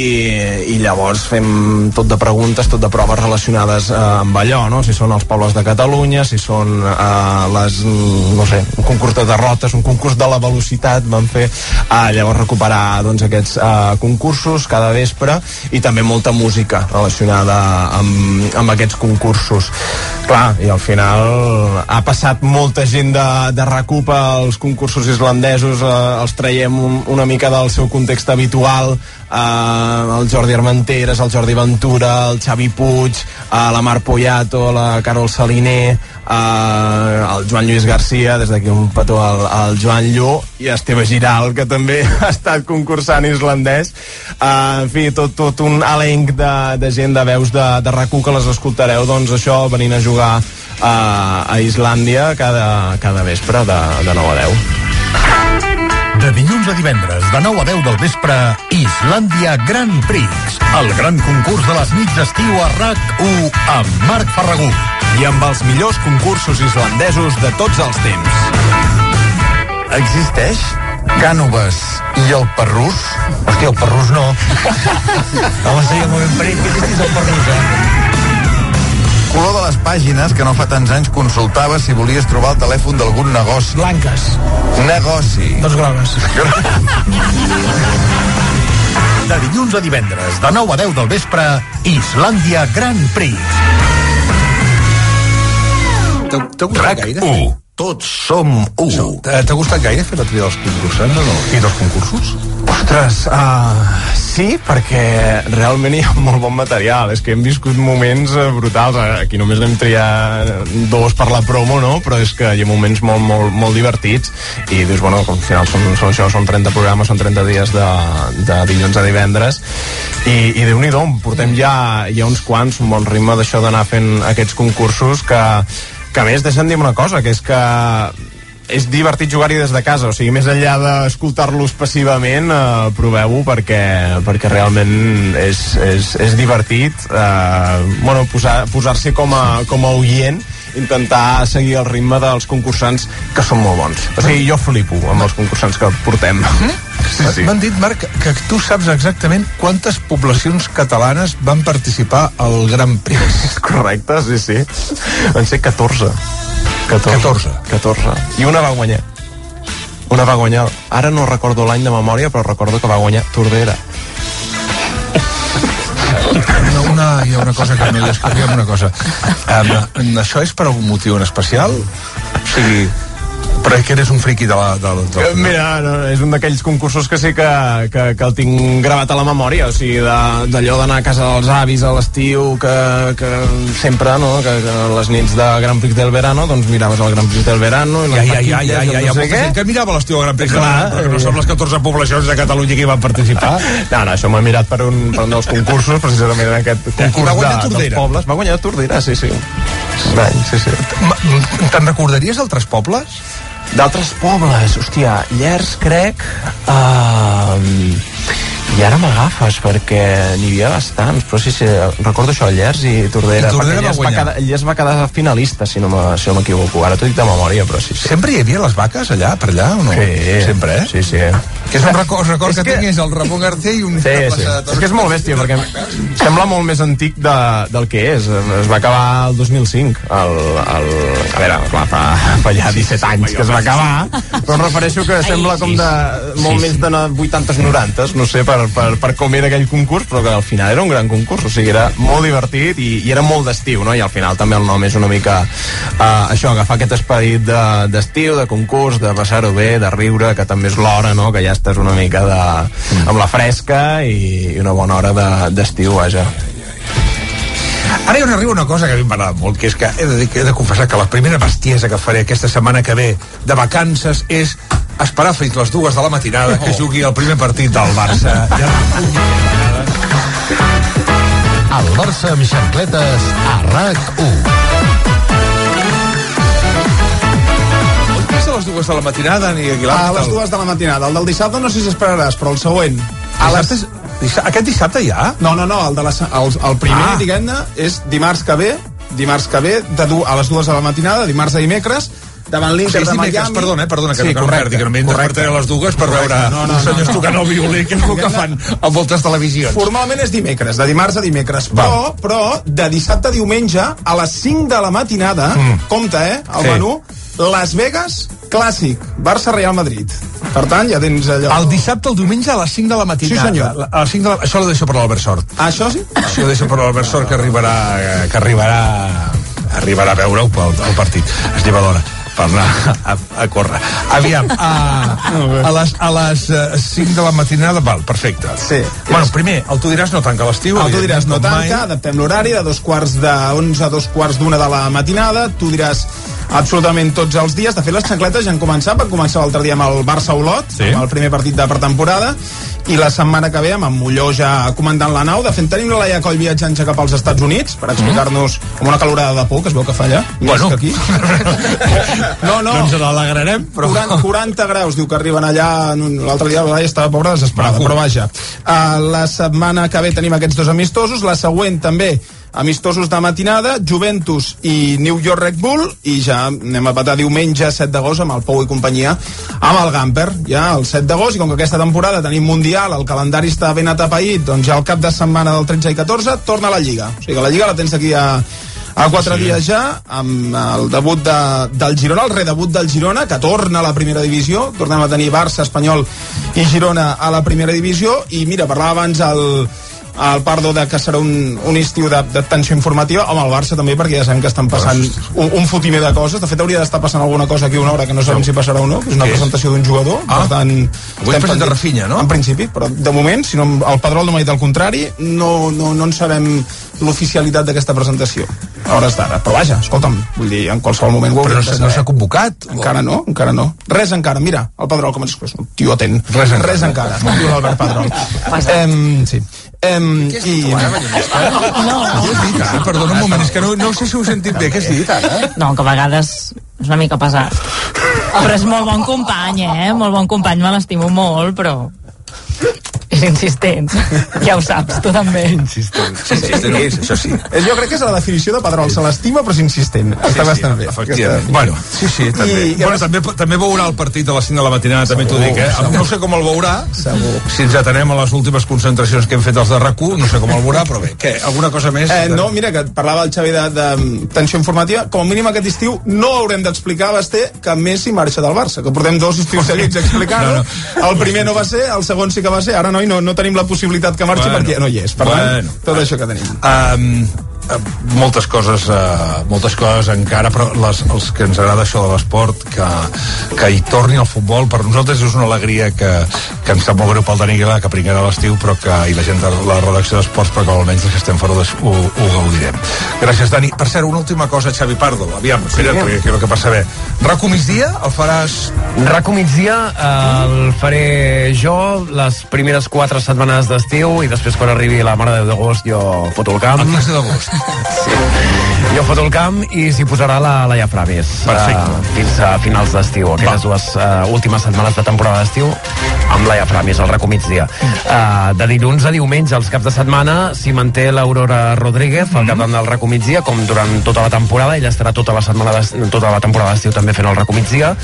i llavors fem tot de preguntes, tot de proves relacionades uh, amb allò, no? si són els pobles de Catalunya, si són uh, les, no sé, un concurs de derrotes, un concurs de la velocitat, vam fer uh, llavors recuperar doncs, aquests uh, concursos cada vespre i també molta música relacionada amb, amb aquests concursos. Clar, i al final ha passat molta gent de, de recupa els concursos islandesos, eh, els traiem un, una mica del seu context habitual eh, el Jordi Armenteres, el Jordi Ventura, el Xavi Puig, eh, la Mar Poyato, la Carol Saliner, eh, el Joan Lluís Garcia, des d'aquí un petó al, al Joan Llu, i Esteve Giral, que també ha estat concursant islandès. Eh, en fi, tot, tot un elenc de, de gent de veus de, de rac que les escoltareu, doncs això, venint a jugar eh, a Islàndia cada, cada vespre de, de 9 a 10. De dilluns a divendres, de 9 a 10 del vespre, Islàndia Grand Prix. El gran concurs de les nits d'estiu a RAC1 amb Marc Ferragut. I amb els millors concursos islandesos de tots els temps. Existeix Cànoves i el Perrús? Hòstia, el Perrús no. Home, seria molt ben parit que existís el Perrús, eh? Color de les pàgines que no fa tants anys consultaves si volies trobar el telèfon d'algun negoci. Blanques. Negoci. Dos grogues. De dilluns a divendres, de 9 a 10 del vespre, Islàndia Grand Prix. T'ha gustat gaire? U. Tots som u. T'ha t'ha gustat gaire fer la tria dels concursants o no? I dels concursos? Ostres, uh, sí, perquè realment hi ha molt bon material. És que hem viscut moments uh, brutals. Aquí només n'hem triat dos per la promo, no? Però és que hi ha moments molt, molt, molt divertits i dius, bueno, com al final són, són això, són 30 programes, són 30 dies de, de dilluns a divendres i, i déu nhi portem ja, ja uns quants, un bon ritme d'això d'anar fent aquests concursos que, que a més deixa'm dir una cosa, que és que és divertit jugar-hi des de casa, o sigui, més enllà d'escoltar-los passivament, eh, proveu-ho perquè, perquè realment és, és, és divertit eh, bueno, posar- posar-s'hi com, a, com a oient intentar seguir el ritme dels concursants que són molt bons. O sigui, jo flipo amb els concursants que portem. Sí, sí. M'han dit, Marc, que tu saps exactament quantes poblacions catalanes van participar al Gran Prix. Correcte, sí, sí. Van ser 14. 14. 14. I una va guanyar. Una va guanyar. Ara no recordo l'any de memòria, però recordo que va guanyar Tordera. Hi ha una cosa que no hi escoltem una cosa. Um, això és per algun motiu en especial? O sigui, però és que eres un friqui de la... De, de, Eh, Mira, no, és un d'aquells concursos que sí que, que, que el tinc gravat a la memòria, o sigui, d'allò d'anar a casa dels avis a l'estiu, que, que sempre, no?, que, que les nits de Gran Prix del Verano, doncs miraves el Gran Prix del Verano... I Ja, ja, ja, ja, ja, ha no sé gent que mirava l'estiu al Gran Prix, Clar, però que no són les 14 poblacions de Catalunya que hi van participar. No, no, això m'ho he mirat per un, per un dels concursos, precisament en aquest concurs de, dels pobles. Va guanyar Tordera, sí, sí. Sí, sí. Te'n recordaries d'altres pobles? D'altres pobles, hòstia, Llers, crec... Uh, I ara m'agafes, perquè n'hi havia bastants, però sí, sí, recordo això, Llers i Tordera. I Tordera perquè va Llers guanyar. quedar, Llers va quedar finalista, si no me- si no m'equivoco. Ara t'ho dic de memòria, però sí, sí. Sempre hi havia les vaques allà, per allà, o no? Sí. Sempre, eh? Sí, sí. Que és un record, record És que, que- tinc és el Ramon García i un... Sí, sí. És que és molt bèstia, perquè sembla molt més antic de, del que és. Es va acabar el 2005. El, el, a veure, clar, fa, fa ja 17 anys que es va acabar, però em refereixo que sembla com de molt més de 80s, 90s, no sé, per, per, per com era aquell concurs, però que al final era un gran concurs, o sigui, era molt divertit i, i era molt d'estiu, no? I al final també el nom és una mica uh, això, agafar aquest esperit de- d'estiu, de, de concurs, de passar-ho bé, de riure, que també és l'hora, no?, que ja estàs una mica de, amb la fresca i, i una bona hora de- d'estiu, vaja. Ara hi arriba una cosa que a mi m'agrada molt, que és que he de, dir, he de confessar que la primera bestiesa que faré aquesta setmana que ve de vacances és esperar fins les dues de la matinada que jugui el primer partit del Barça. El Barça amb xancletes a RAC1. és a les dues de la matinada, ni Aguilar? A les dues de la matinada. El del dissabte no sé si esperaràs, però el següent. A les... Aquest dissabte ja? No, no, no, el, de la, el, el primer, ah. diguem-ne, és dimarts que ve, dimarts que ve, de du, a les dues de la matinada, dimarts a dimecres, davant l'Inter és de dimecres, Miami. perdona, eh, perdona, que, sí, no, que no correcte, perdi, que no m'he despertat a les dues per veure No, no, uns senyors no, no. tocant el violí, que és el que fan a moltes televisions. Formalment és dimecres, de dimarts a dimecres, però, però de dissabte a diumenge, a les 5 de la matinada, Mm. compte, eh, el Sí. menú, Las Vegas, clàssic, Barça-Real Madrid. Per tant, ja tens allò... El dissabte al diumenge a les 5 de la matinada. Sí, senyor. A les 5 de la... Això ho deixo per l'Albert Sort. Això sí? Això ho deixo per l'Albert Sort, que arribarà, que arribarà, arribarà a veure-ho pel el partit. Es lleva d'hora. Per anar a, a córrer. Aviam, a, a les, a les uh, 5 de la matinada, val, perfecte. Sí. Bueno, primer, el Tu diràs no tanca l'estiu. El tu diràs no com mai. tanca, adaptem l'horari de dos quarts de 11 a dos quarts d'una de la matinada, tu diràs absolutament tots els dies. De fet, les xancletes ja han començat, van començar l'altre dia amb el Barça-Olot, sí. amb el primer partit de pretemporada, i la setmana que ve amb en Molló ja comandant la nau. De fet, tenim la Laia Coll viatjant ja cap als Estats Units per explicar-nos com una calorada de por, que es veu que fa allà, Mm. Bueno. més que aquí. no, no. Doncs l'alegrarem, però... 40, 40 graus, diu que arriben allà. L'altre dia la Laia estava pobra desesperada, Maco. però vaja. Uh, la setmana que ve tenim aquests dos amistosos, la següent també amistosos de matinada, Juventus i New York Red Bull, i ja anem a patar diumenge 7 d'agost amb el Pou i companyia, amb el Gamper, ja el 7 d'agost, i com que aquesta temporada tenim Mundial, el calendari està ben atapeït, doncs ja el cap de setmana del 13 i 14 torna a la Lliga. O sigui que la Lliga la tens aquí a, a quatre sí. dies ja, amb el debut de, del Girona, el redebut del Girona, que torna a la primera divisió. Tornem a tenir Barça, Espanyol i Girona a la primera divisió. I mira, parlava abans el, el Pardo de que serà un, un estiu de, de tensió informativa home, el Barça també perquè ja sabem que estan passant un, un fotimer de coses, de fet hauria d'estar passant alguna cosa aquí una hora que no sabem si passarà o no que és una Què presentació d'un jugador Ah. per tant, Avui presenta pendents. Rafinha, no? En principi, però de moment, si no, el Pedrol no m'ha dit el contrari, no, no, no en sabem l'oficialitat d'aquesta presentació a hores d'ara, però vaja, escolta'm vull dir, en qualsevol moment ho Però no hauríem de s'ha- no convocat? encara no, encara no res encara, mira, el Pedrol com és, és un tio atent Res encara. res encara, diu l'Albert Pedrol em, sí em, i... No. Has dit ara? Perdona un moment, és que no, no sé si ho he sentit bé. Què has dit ara? No, que a vegades és una mica pesat. Però és molt bon company, eh? Molt bon company, me l'estimo molt, però és insistent. Ja ho saps, tu també. Insistent. Sí, sí, sí, és, això sí. Eh, Jo crec que és la definició de Pedrol, se l'estima però és insistent. Està sí, bastant bé. Efectivament. Bueno, sí, sí, també. I- I, bueno, també, també veurà el partit a les 5 de la matinada, també t'ho dic, eh? No sé com el veurà, Segur. si ens atenem a les últimes concentracions que hem fet els de rac no sé com el veurà, però bé, què? Alguna cosa més? Eh, no, mira, que parlava el Xavi de, de tensió informativa. Com a mínim aquest estiu no haurem d'explicar Basté que Messi marxa del Barça, que portem dos estius seguits explicant-ho. No, no, El primer no va ser, el segon sí que va ser. Ara, noi, no, no tenim la possibilitat que marxi Bueno, perquè no hi és. Per tant, bueno. tot això que tenim. Um, moltes coses uh, moltes coses encara però les, els que ens agrada això de l'esport que, que hi torni al futbol. Per nosaltres és una alegria que, que ens sap molt greu pel Dani Aguilar que pringarà a l'estiu però que i la gent de la redacció d'esports però que almenys els que estem fora ho, ho gaudirem. Gràcies Dani. Per cert una última cosa Xavi Pardo. Aviam, espera, perquè crec que per saber RACO migdia el faràs? RACO migdia eh, el faré jo les primeres quatre setmanes d'estiu i després quan arribi la Mare de d'agost jo foto el camp. el 15 d'agost Jo foto el camp i s'hi posarà la Laia Fravis. Perfecte. eh, fins a finals d'estiu, aquelles dues uh, últimes setmanes de temporada d'estiu amb Laia Framis, el RACO migdia. Uh, de dilluns a diumenge, els caps de setmana, s'hi manté l'Aurora Rodríguez, Mhm. al capdavant del RACO migdia, com durant tota la temporada. Ella estarà tota la setmana d'es- tota la temporada d'estiu també fent el RACO migdia.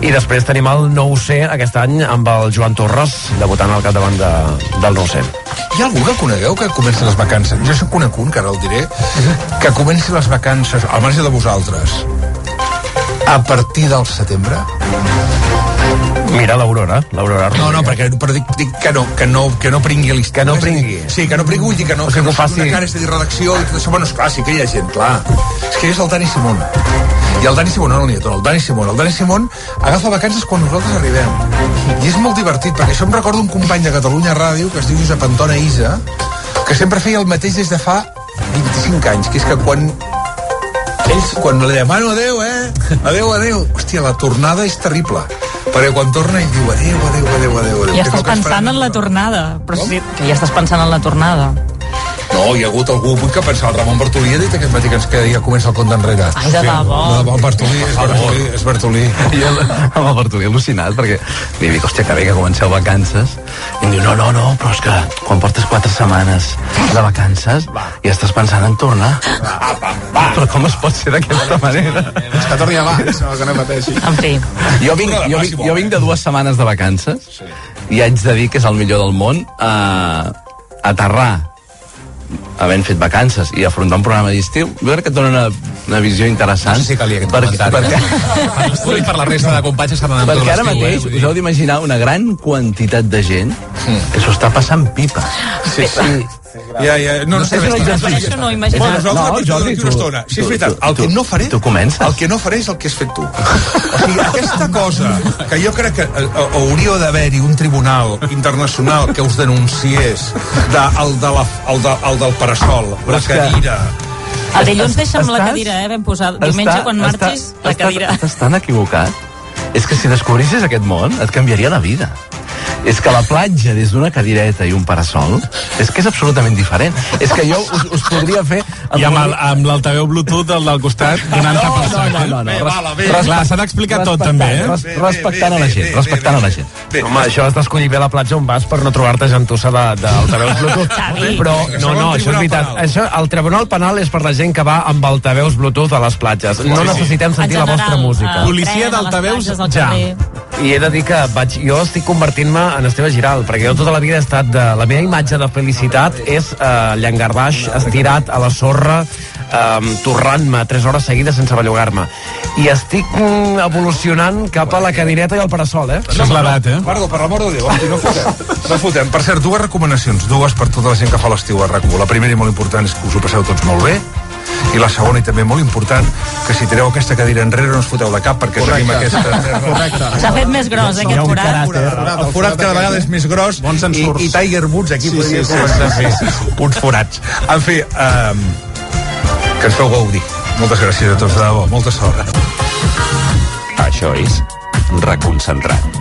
I després tenim el 9C aquest any amb el Joan Torres, debutant al capdavant de, del 9C. Hi ha algú que conegueu que comenci les vacances? Jo soc conec un, que ara el diré, que comenci les vacances, al marge de vosaltres, a partir del setembre? Mira l'Aurora, l'Aurora No, no, perquè però dic, dic que no, que no, que no pringui l'estiu. Que no pringui. Sí, que no pringui, vull dir que no, O que sigui, no que ho faci- una cara, dir, redacció i tot això. Bueno, esclar, sí que hi ha gent, clar. És que és el Dani Simón. I el Dani Simón, no el Nieto, el Dani Simón. El Dani Simón agafa vacances quan nosaltres arribem. I és molt divertit, perquè això em recorda un company de Catalunya Ràdio que es diu Josep Antona Isa, que sempre feia el mateix des de fa 25 anys, que és que quan ells, quan li demano adeu, eh? Adeu, adeu. Hòstia, la tornada és terrible. Perquè quan torna ell diu adeu, adeu, adeu, adeu. adeu Ja estàs pensant en la tornada. Però sí, que ja estàs pensant en la tornada. No, hi ha hagut algú avui que pensa, el Ramon Bartolí ha dit aquest matí que ens queda, ja comença el compte enrere. Ai, de debò. No, de debò, Bartolí, és Bartolí, és Bartolí. Jo amb el Bartolí al·lucinat perquè li dic, hòstia, que bé que comenceu vacances i em diu, no, no, no, però és que quan portes quatre setmanes de vacances ja estàs pensant en tornar però com es pot ser d'aquesta manera? És que torni abans, no, que no pateixi. En fi. Jo vinc, jo, vinc, jo vinc de dues setmanes de vacances i haig de dir que és el millor del món a aterrar Mm-hmm. Havent fet vacances i afrontar un programa d'estiu, jo crec que et dona una, una visió interessant. No sé si calia aquest perquè, comentari. perquè, Per per la resta de companys que estan anant tot perquè ara l'estiu, mateix eh? Us heu d'imaginar una gran quantitat de gent que s'ho està passant pipa. Sí, sí. Ja, ja, no, no, és un exercici. no, Bueno, No, no, Jordi, una tu- estona. Sí, és veritat, tu- el que no faré... tu comences. El que no faré és el que has fet tu. O sigui, aquesta cosa, que jo crec que eh, eh, hauria d'haver-hi un tribunal internacional que us denunciés de, el, de la, el, de, el del parasol, Però la cadira... El dilluns deixa'm la Estàs- cadira, eh? Vam posar diumenge quan marxis la cadira. Estàs, estàs tan equivocat. És que si descobrissis aquest món, et canviaria la vida. És que la platja des d'una cadireta i un parasol és que és absolutament diferent. És que jo us, us podria fer... I amb el- amb l'altaveu Bluetooth del, del costat donant-te No, no, no, no, no. Bé, Res- bé. Clar, s'ha d'explicar tot, també, eh? res- Respectant a la gent, respectant a la gent. Home, això has d'escollir bé la platja on vas per no trobar-te gentussa de- d'altaveus Bluetooth. Però, no, no, al això és veritat. Això, el Tribunal Penal és per la gent que va amb altaveus Bluetooth a les platges. No necessitem sentir la vostra música. Policia d'altaveus, ja. I he de dir que vaig, jo estic convertint-me en Esteve Giral, perquè jo tota la vida he estat de... La meva imatge de felicitat és eh, llangardaix estirat a la sorra, eh, torrant-me 3 hores seguides sense bellugar-me. I estic mm, evolucionant cap a la cadireta i el parasol, eh? Això és l'edat, eh? Pardo, per l'amor de Déu, hosti, no fotem. No fotem. Per cert, dues recomanacions, dues per tota la gent que fa l'estiu a rac La primera i molt important és que us ho passeu tots molt bé, i la segona i també molt important que si tireu aquesta cadira enrere no us foteu de cap perquè tenim aquesta terra. S'ha fet més gros, eh, aquest forat. El forat cada vegada és més gros Bons i, i Tiger Woods aquí Sí, podria sí, sí, començar a sí, fer sí, sí. uns forats. En fi, um, que ens feu gaudir. Moltes gràcies a tots, de debò. Molta sort. Això és Reconcentrat.